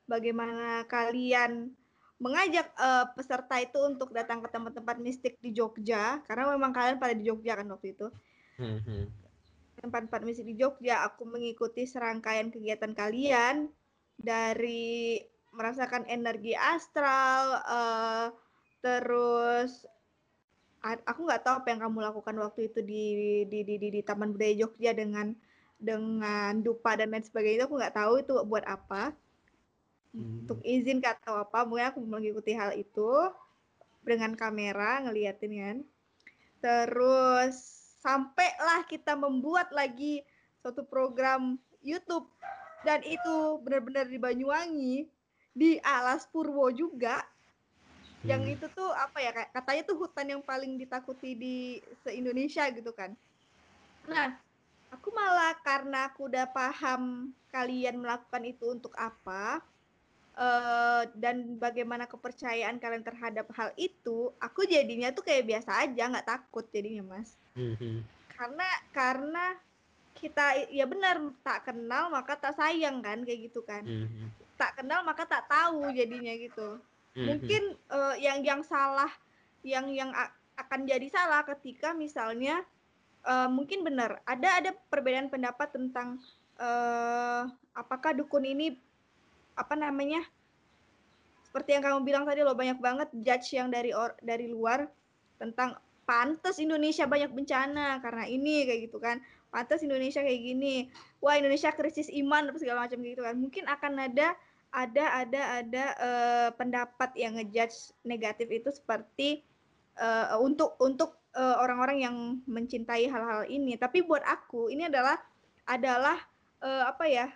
[SPEAKER 2] bagaimana kalian mengajak eh, peserta itu untuk datang ke tempat-tempat mistik di Jogja, karena memang kalian pada di Jogja kan waktu itu.
[SPEAKER 1] hmm, hmm.
[SPEAKER 2] Tempat-tempat mistik di Jogja, aku mengikuti serangkaian kegiatan kalian dari merasakan energi astral, eh, terus aku nggak tahu apa yang kamu lakukan waktu itu di di di di, di Taman Budaya Jogja dengan dengan dupa dan lain sebagainya itu aku nggak tahu itu buat apa.
[SPEAKER 1] Hmm.
[SPEAKER 2] untuk izin kah atau apa mungkin aku mengikuti hal itu dengan kamera ngeliatin kan. Terus sampailah kita membuat lagi suatu program YouTube dan itu benar-benar di Banyuwangi di Alas Purwo juga yang
[SPEAKER 1] Hmm.
[SPEAKER 2] itu tuh apa ya kayak- katanya tuh hutan yang paling ditakuti di se Indonesia gitu kan. Nah, aku malah karena aku udah paham kalian melakukan itu untuk apa eh, dan bagaimana kepercayaan kalian terhadap hal itu, aku jadinya tuh kayak biasa aja, nggak takut jadinya mas.
[SPEAKER 1] Hmm, hmm.
[SPEAKER 2] Karena karena kita ya benar tak kenal maka tak sayang kan kayak gitu kan.
[SPEAKER 1] Hmm, hmm.
[SPEAKER 2] Tak kenal maka tak tahu jadinya gitu
[SPEAKER 1] Hmm,
[SPEAKER 2] mungkin eh, yang yang salah yang yang akan jadi salah ketika misalnya eh, mungkin benar ada ada perbedaan pendapat tentang eh, apakah dukun ini apa namanya seperti yang kamu bilang tadi loh banyak banget judge yang dari or, dari luar tentang pantas Indonesia banyak bencana karena ini kayak gitu kan pantas Indonesia kayak gini. Wah Indonesia krisis iman apa segala macam gitu kan. Mungkin akan ada ada ada ada eh, pendapat yang ngejudge negatif itu seperti eh, untuk untuk eh, orang-orang yang mencintai hal-hal ini. Tapi buat aku ini adalah adalah eh, apa ya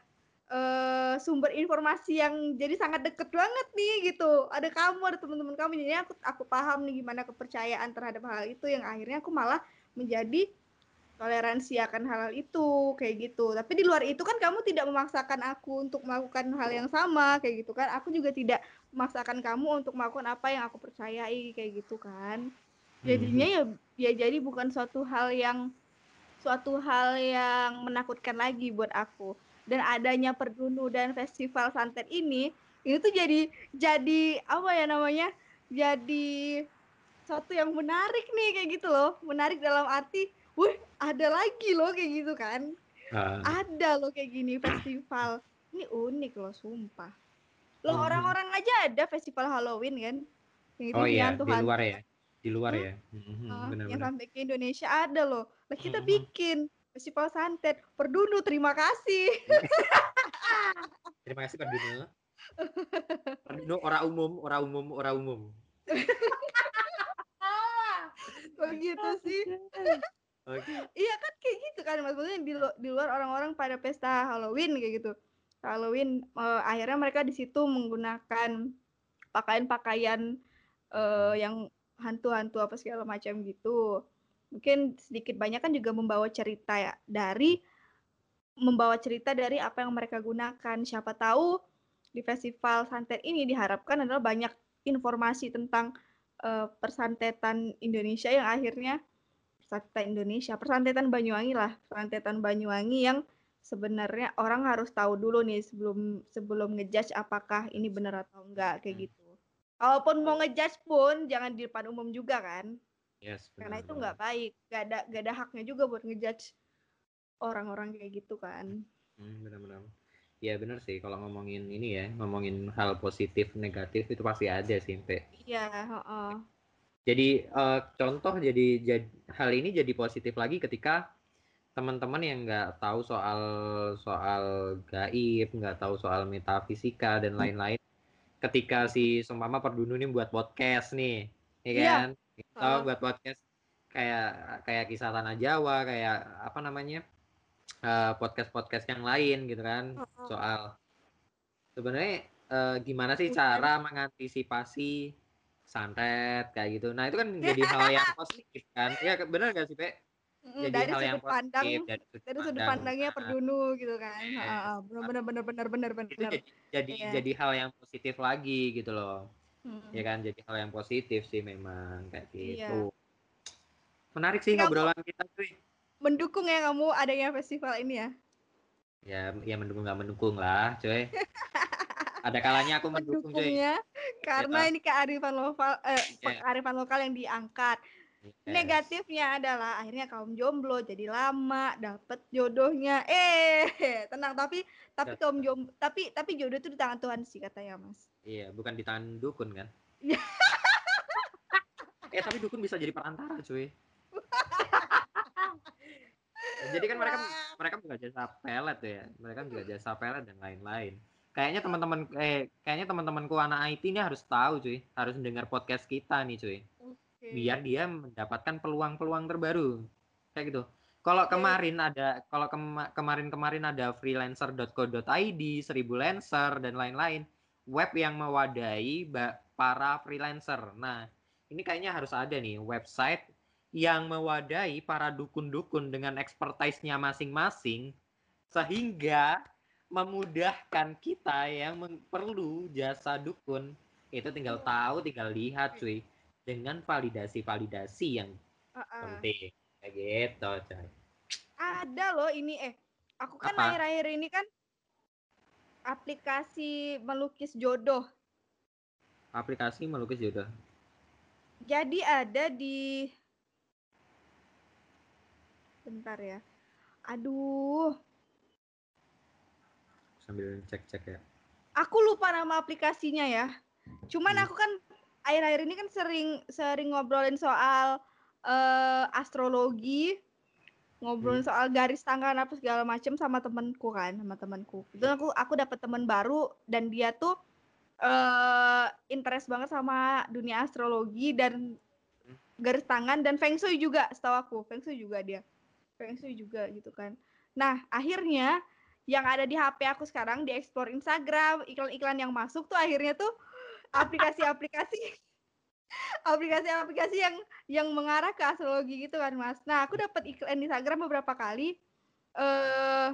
[SPEAKER 2] eh, sumber informasi yang jadi sangat deket banget nih gitu. Ada kamu ada teman-teman kamu. Jadi aku aku paham nih gimana kepercayaan terhadap hal itu yang akhirnya aku malah menjadi toleransi akan hal-hal itu kayak gitu. Tapi di luar itu kan kamu tidak memaksakan aku untuk melakukan hal yang sama kayak gitu kan. Aku juga tidak memaksakan kamu untuk melakukan apa yang aku percayai kayak gitu kan. Jadinya ya ya jadi bukan suatu hal yang suatu hal yang menakutkan lagi buat aku. Dan adanya perdunu dan festival santet ini ini tuh jadi jadi apa ya namanya jadi suatu yang menarik nih kayak gitu loh. Menarik dalam arti wih ada lagi loh kayak gitu kan
[SPEAKER 1] Ah,
[SPEAKER 2] ada loh kayak gini festival ini unik loh sumpah loh
[SPEAKER 1] Mhm.
[SPEAKER 2] orang-orang aja ada festival Halloween kan yang itu
[SPEAKER 1] oh iya, di luar ya. Di luar
[SPEAKER 2] Hmm?
[SPEAKER 1] ya. Hmm, hmm,
[SPEAKER 2] Ah, yang sampai ke Indonesia ada loh. Lah kita
[SPEAKER 1] Mhm.
[SPEAKER 2] bikin festival santet. Perdunu terima kasih.
[SPEAKER 1] Terima kasih Pak Dino. Pak Dino ora umum, ora umum, ora umum. *laughs*
[SPEAKER 2] Kok gitu sih?
[SPEAKER 1] Oke.
[SPEAKER 2] Iya kan kayak gitu kan maksudnya di, di luar orang-orang pada pesta Halloween kayak gitu. Halloween eh, akhirnya mereka di situ menggunakan pakaian-pakaian eh, yang hantu-hantu apa segala macam gitu. mungkin sedikit banyak kan juga membawa cerita ya dari membawa cerita dari apa yang mereka gunakan. Siapa tahu di festival santet ini diharapkan adalah banyak informasi tentang uh, persantetan Indonesia yang akhirnya persantetan Indonesia, persantetan Banyuwangi lah, persantetan Banyuwangi yang sebenarnya orang harus tahu dulu nih sebelum sebelum ngejudge apakah ini benar atau enggak kayak hmm. gitu. Kalaupun mau ngejudge pun jangan di depan umum juga kan.
[SPEAKER 1] Yes,
[SPEAKER 2] benar, Karena itu nggak baik, gak ada gak ada haknya juga buat ngejudge orang-orang kayak gitu kan.
[SPEAKER 1] Hmm, benar-benar. Ya benar sih kalau ngomongin ini ya, ngomongin hal positif negatif itu pasti ada sih, Mbak.
[SPEAKER 2] Iya, uh,
[SPEAKER 1] Jadi uh, contoh jadi, jadi hal ini jadi positif lagi ketika teman-teman yang nggak tahu soal soal gaib, nggak tahu soal metafisika dan hmm. lain-lain, ketika si Sumpama Perdunu ini buat podcast nih, ya iya. kan? Kita uh. buat podcast kayak kayak kisah tanah Jawa, kayak apa namanya? uh, podcast-podcast yang lain gitu kan uh-huh. soal sebenarnya uh, gimana sih cara mengantisipasi santet kayak gitu. Nah itu kan *laughs* jadi hal yang positif kan? Ya benar gak sih Pe?
[SPEAKER 2] Jadi dari hal sudut yang pandang, positif, dari sudut, dari sudut pandangnya nah. perdunu gitu kan. Iya. benar benar benar benar benar
[SPEAKER 1] Itu jadi jadi, yeah. jadi hal yang positif lagi gitu loh. Hmm. Ya kan jadi hal yang positif sih memang kayak iya. gitu. Yeah. Menarik sih ngobrolan kita tuh
[SPEAKER 2] mendukung ya kamu adanya festival ini ya?
[SPEAKER 1] Ya, ya mendukung nggak mendukung lah, coy. *laughs* Ada kalanya aku mendukung, coy.
[SPEAKER 2] Karena ya. ini kearifan lokal, eh, yeah. kearifan lokal yang diangkat. Yes. Negatifnya adalah akhirnya kaum jomblo jadi lama dapet jodohnya. Eh, *laughs* tenang tapi tapi kaum jomblo tapi tapi jodoh itu di tangan Tuhan sih katanya Mas.
[SPEAKER 1] Iya, bukan di tangan dukun kan? eh tapi dukun bisa jadi perantara, cuy *laughs* jadi kan mereka mereka juga jasa pelet ya mereka juga jasa pelet dan lain-lain kayaknya teman-teman eh kayaknya teman-temanku anak IT ini harus tahu cuy. Harus mendengar podcast kita nih cuy. Okay. biar dia mendapatkan peluang-peluang terbaru. Kayak gitu. Kalau kemarin ada kalau kema kemarin-kemarin ada freelancer.co.id, seribu lancer dan lain-lain, web yang mewadahi para freelancer. Nah, ini kayaknya harus ada nih website yang mewadahi para dukun-dukun dengan expertise-nya masing-masing sehingga memudahkan kita yang perlu jasa dukun. Itu tinggal tahu tinggal lihat cuy. Dengan validasi-validasi yang uh -uh. penting. Kayak gitu coy.
[SPEAKER 2] Ada loh ini eh. Aku kan akhir-akhir ini kan aplikasi melukis jodoh.
[SPEAKER 1] Aplikasi melukis jodoh.
[SPEAKER 2] Jadi ada di Bentar ya. Aduh.
[SPEAKER 1] Sambil cek-cek ya.
[SPEAKER 2] Aku lupa nama aplikasinya ya. Cuman hmm. aku kan akhir-akhir ini kan sering sering ngobrolin soal uh, astrologi, ngobrolin hmm. soal garis tangan apa segala macam sama temanku kan, sama temanku. Itu aku aku dapat teman baru dan dia tuh uh, interest banget sama dunia astrologi dan garis tangan dan feng shui juga setahu aku. Feng shui juga dia. Feng Shui juga gitu kan. Nah, akhirnya yang ada di HP aku sekarang di explore Instagram, iklan-iklan yang masuk tuh akhirnya tuh aplikasi-aplikasi *laughs* aplikasi-aplikasi yang yang mengarah ke astrologi gitu kan, Mas. Nah, aku dapat iklan di Instagram beberapa kali eh uh,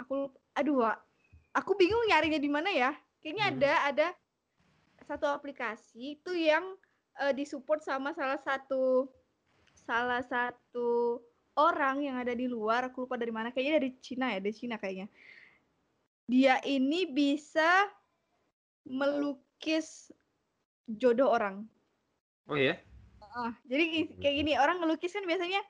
[SPEAKER 2] aku aduh, aku bingung nyarinya di mana ya. Kayaknya hmm. ada ada satu aplikasi itu yang uh, disupport sama salah satu salah satu orang yang ada di luar, aku lupa dari mana, kayaknya dari Cina ya, dari Cina kayaknya. Dia ini bisa melukis jodoh orang.
[SPEAKER 1] Oh iya?
[SPEAKER 2] Uh, jadi kayak gini, orang ngelukis kan biasanya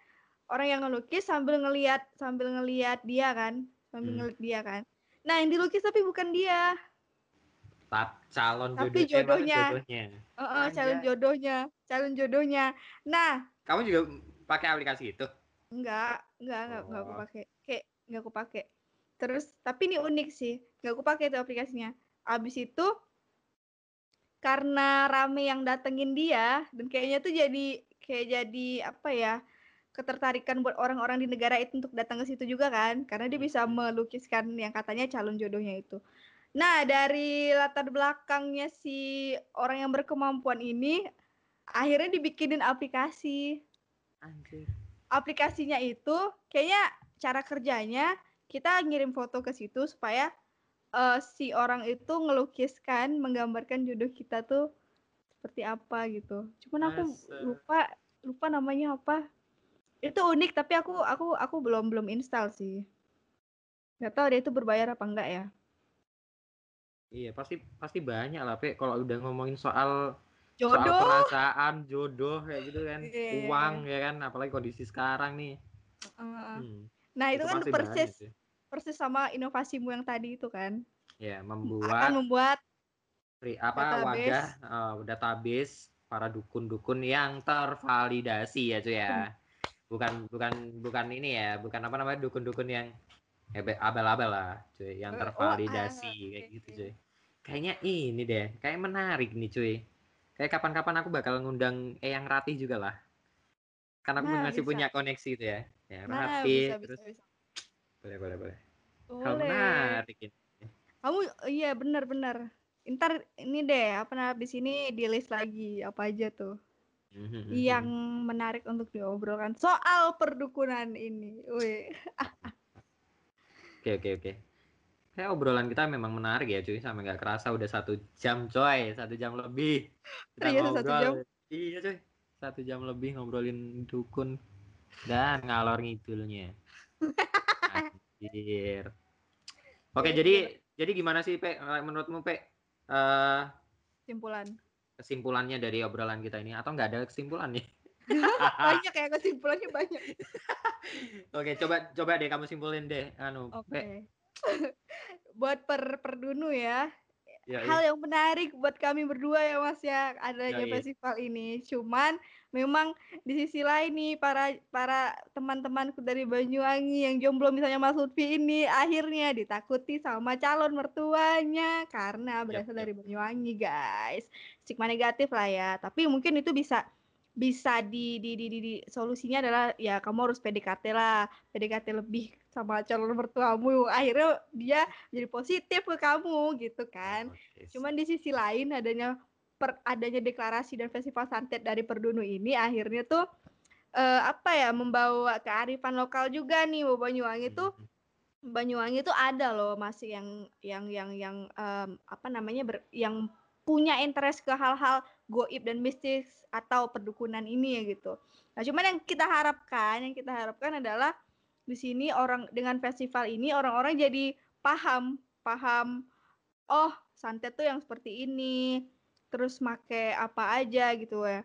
[SPEAKER 2] orang yang ngelukis sambil ngelihat sambil ngelihat dia kan, sambil hmm. ngelihat dia kan. Nah, yang dilukis tapi bukan dia.
[SPEAKER 1] Tap, calon
[SPEAKER 2] tapi jodohnya. jodohnya. Uh, uh, calon jodohnya, calon jodohnya. Nah,
[SPEAKER 1] kamu juga pakai aplikasi itu?
[SPEAKER 2] Enggak, enggak, enggak, enggak aku oh. pakai. Kayak enggak aku pakai. Terus tapi ini unik sih, enggak aku pakai itu aplikasinya. Abis itu karena rame yang datengin dia dan kayaknya tuh jadi kayak jadi apa ya ketertarikan buat orang-orang di negara itu untuk datang ke situ juga kan karena dia bisa melukiskan yang katanya calon jodohnya itu. Nah dari latar belakangnya si orang yang berkemampuan ini akhirnya dibikinin aplikasi
[SPEAKER 1] Anjir.
[SPEAKER 2] Aplikasinya itu kayaknya cara kerjanya kita ngirim foto ke situ supaya eh, si orang itu ngelukiskan menggambarkan jodoh kita tuh seperti apa gitu. Cuman aku
[SPEAKER 1] Masa?
[SPEAKER 2] lupa lupa namanya apa. Itu unik tapi aku aku aku belum belum install sih. Gak tahu dia itu berbayar apa enggak ya.
[SPEAKER 1] Iya, pasti pasti banyak lah, Pe. Kalau udah ngomongin soal soal
[SPEAKER 2] Jodoh.
[SPEAKER 1] perasaan, jodoh kayak gitu kan,
[SPEAKER 2] Iya, iya,
[SPEAKER 1] uang ya kan, apalagi kondisi sekarang nih. Hmm,
[SPEAKER 2] Nah, itu, kan
[SPEAKER 1] pasti
[SPEAKER 2] persis persis sama inovasimu yang tadi itu kan.
[SPEAKER 1] Ya,
[SPEAKER 2] Akan
[SPEAKER 1] membuat
[SPEAKER 2] membuat
[SPEAKER 1] pri- apa
[SPEAKER 2] database.
[SPEAKER 1] wadah eh, database para dukun-dukun yang tervalidasi ya cuy ya. Bukan bukan bukan ini ya, bukan apa namanya dukun-dukun yang hebe- abal-abal lah cuy, yang
[SPEAKER 2] Eh, oh,
[SPEAKER 1] tervalidasi
[SPEAKER 2] ah,
[SPEAKER 1] kayak
[SPEAKER 2] oke,
[SPEAKER 1] gitu cuy. Kayaknya ini deh, kayak menarik nih cuy. Kayak kapan-kapan aku bakal ngundang Eyang Ratih juga lah. Karena aku
[SPEAKER 2] Nah,
[SPEAKER 1] masih
[SPEAKER 2] bisa.
[SPEAKER 1] punya koneksi itu ya. Ya,
[SPEAKER 2] Nah,
[SPEAKER 1] Ratih
[SPEAKER 2] bisa bisa
[SPEAKER 1] terus
[SPEAKER 2] bisa.
[SPEAKER 1] boleh boleh boleh. Hal menarik ini.
[SPEAKER 2] Kamu iya benar-benar. Ntar ini deh, apa namanya di sini di list lagi apa aja tuh
[SPEAKER 1] Mhm,
[SPEAKER 2] yang
[SPEAKER 1] mhm.
[SPEAKER 2] menarik untuk diobrolkan soal perdukunan ini. *laughs*
[SPEAKER 1] Oke oke oke. Kayak obrolan kita memang menarik ya cuy, sampai nggak kerasa udah satu jam coy, satu jam lebih kita
[SPEAKER 2] Serius,
[SPEAKER 1] ngobrol.
[SPEAKER 2] satu jam?
[SPEAKER 1] Iya cuy, satu jam lebih ngobrolin dukun dan ngalor ngidulnya. Anjir. Oke jadi jadi gimana sih Pe? Menurutmu Pe? Eh,
[SPEAKER 2] Kesimpulan.
[SPEAKER 1] kesimpulannya dari obrolan kita ini atau nggak ada kesimpulannya? *laughs*
[SPEAKER 2] banyak ya kesimpulannya banyak. *laughs*
[SPEAKER 1] Oke coba coba deh kamu simpulin deh, anu
[SPEAKER 2] Oke.
[SPEAKER 1] Pe.
[SPEAKER 2] Buat per perdunu ya.
[SPEAKER 1] Ya,
[SPEAKER 2] Hal yang menarik buat kami berdua ya Mas ya adanya
[SPEAKER 1] Yoi.
[SPEAKER 2] festival ini. Cuman memang di sisi lain nih para para teman-temanku dari Banyuwangi yang jomblo misalnya Mas Lutfi ini akhirnya ditakuti sama calon mertuanya karena berasal
[SPEAKER 1] yap.
[SPEAKER 2] dari Banyuwangi guys. Stigma negatif lah ya. Tapi mungkin itu bisa bisa di, di, di, di, di- solusinya adalah ya kamu harus PDKT lah PDKT lebih sama calon mertuamu akhirnya dia jadi positif ke kamu gitu kan
[SPEAKER 1] Oke.
[SPEAKER 2] Cuman di sisi lain adanya per, adanya deklarasi dan festival santet dari Perdunu ini akhirnya tuh eh, apa ya membawa kearifan lokal juga nih Banyuwangi tuh
[SPEAKER 1] Mhm.
[SPEAKER 2] Banyuwangi tuh ada loh masih yang yang yang yang em, apa namanya ber- yang punya interest ke hal-hal goib dan mistis atau perdukunan ini ya gitu. Nah, cuman yang kita harapkan, yang kita harapkan adalah di sini orang dengan festival ini orang-orang jadi paham, paham oh santet tuh yang seperti ini terus make apa aja gitu ya.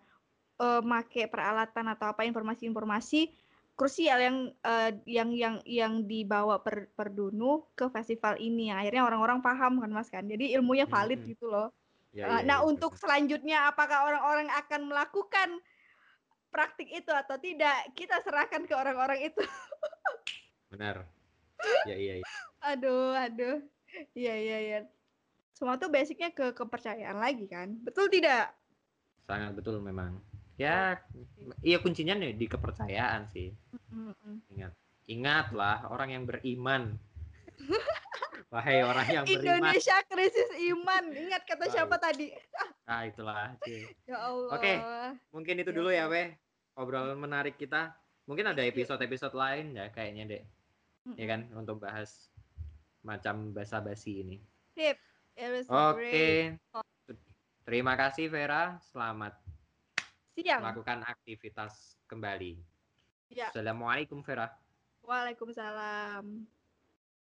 [SPEAKER 2] Eh make peralatan atau apa informasi-informasi krusial yang eh, yang yang yang dibawa per, perdunu ke festival ini. Akhirnya orang-orang paham kan mas kan? Jadi ilmunya valid
[SPEAKER 1] Mhm.
[SPEAKER 2] gitu loh.
[SPEAKER 1] Ya,
[SPEAKER 2] Eh,
[SPEAKER 1] ya,
[SPEAKER 2] nah
[SPEAKER 1] ya,
[SPEAKER 2] untuk selanjutnya apakah orang-orang akan melakukan praktik itu atau tidak? Kita serahkan ke orang-orang itu *laughs*
[SPEAKER 1] benar. Ya iya iya.
[SPEAKER 2] aduh aduh iya iya iya semua tuh basicnya ke kepercayaan lagi kan betul tidak
[SPEAKER 1] Sangat betul memang. Ya, iya kuncinya nih di kepercayaan sih.
[SPEAKER 2] Mm-mm.
[SPEAKER 1] Ingat. Ingatlah orang yang beriman. *laughs* Wahai orang yang beriman.
[SPEAKER 2] Indonesia krisis iman ingat kata siapa tadi
[SPEAKER 1] Nah, itulah. *laughs* cuy.
[SPEAKER 2] ya Allah
[SPEAKER 1] Oke. Mungkin itu dulu ya. Weh. Obrolan menarik kita. Mungkin ada
[SPEAKER 2] Yuk.
[SPEAKER 1] episode-episode lain ya kayaknya, Dek. Ya kan untuk bahas macam basa-basi ini.
[SPEAKER 2] Sip.
[SPEAKER 1] Oke.
[SPEAKER 2] great.
[SPEAKER 1] Terima kasih Vera. Selamat
[SPEAKER 2] siang
[SPEAKER 1] melakukan aktivitas kembali.
[SPEAKER 2] ya
[SPEAKER 1] Assalamualaikum Vera.
[SPEAKER 2] Waalaikumsalam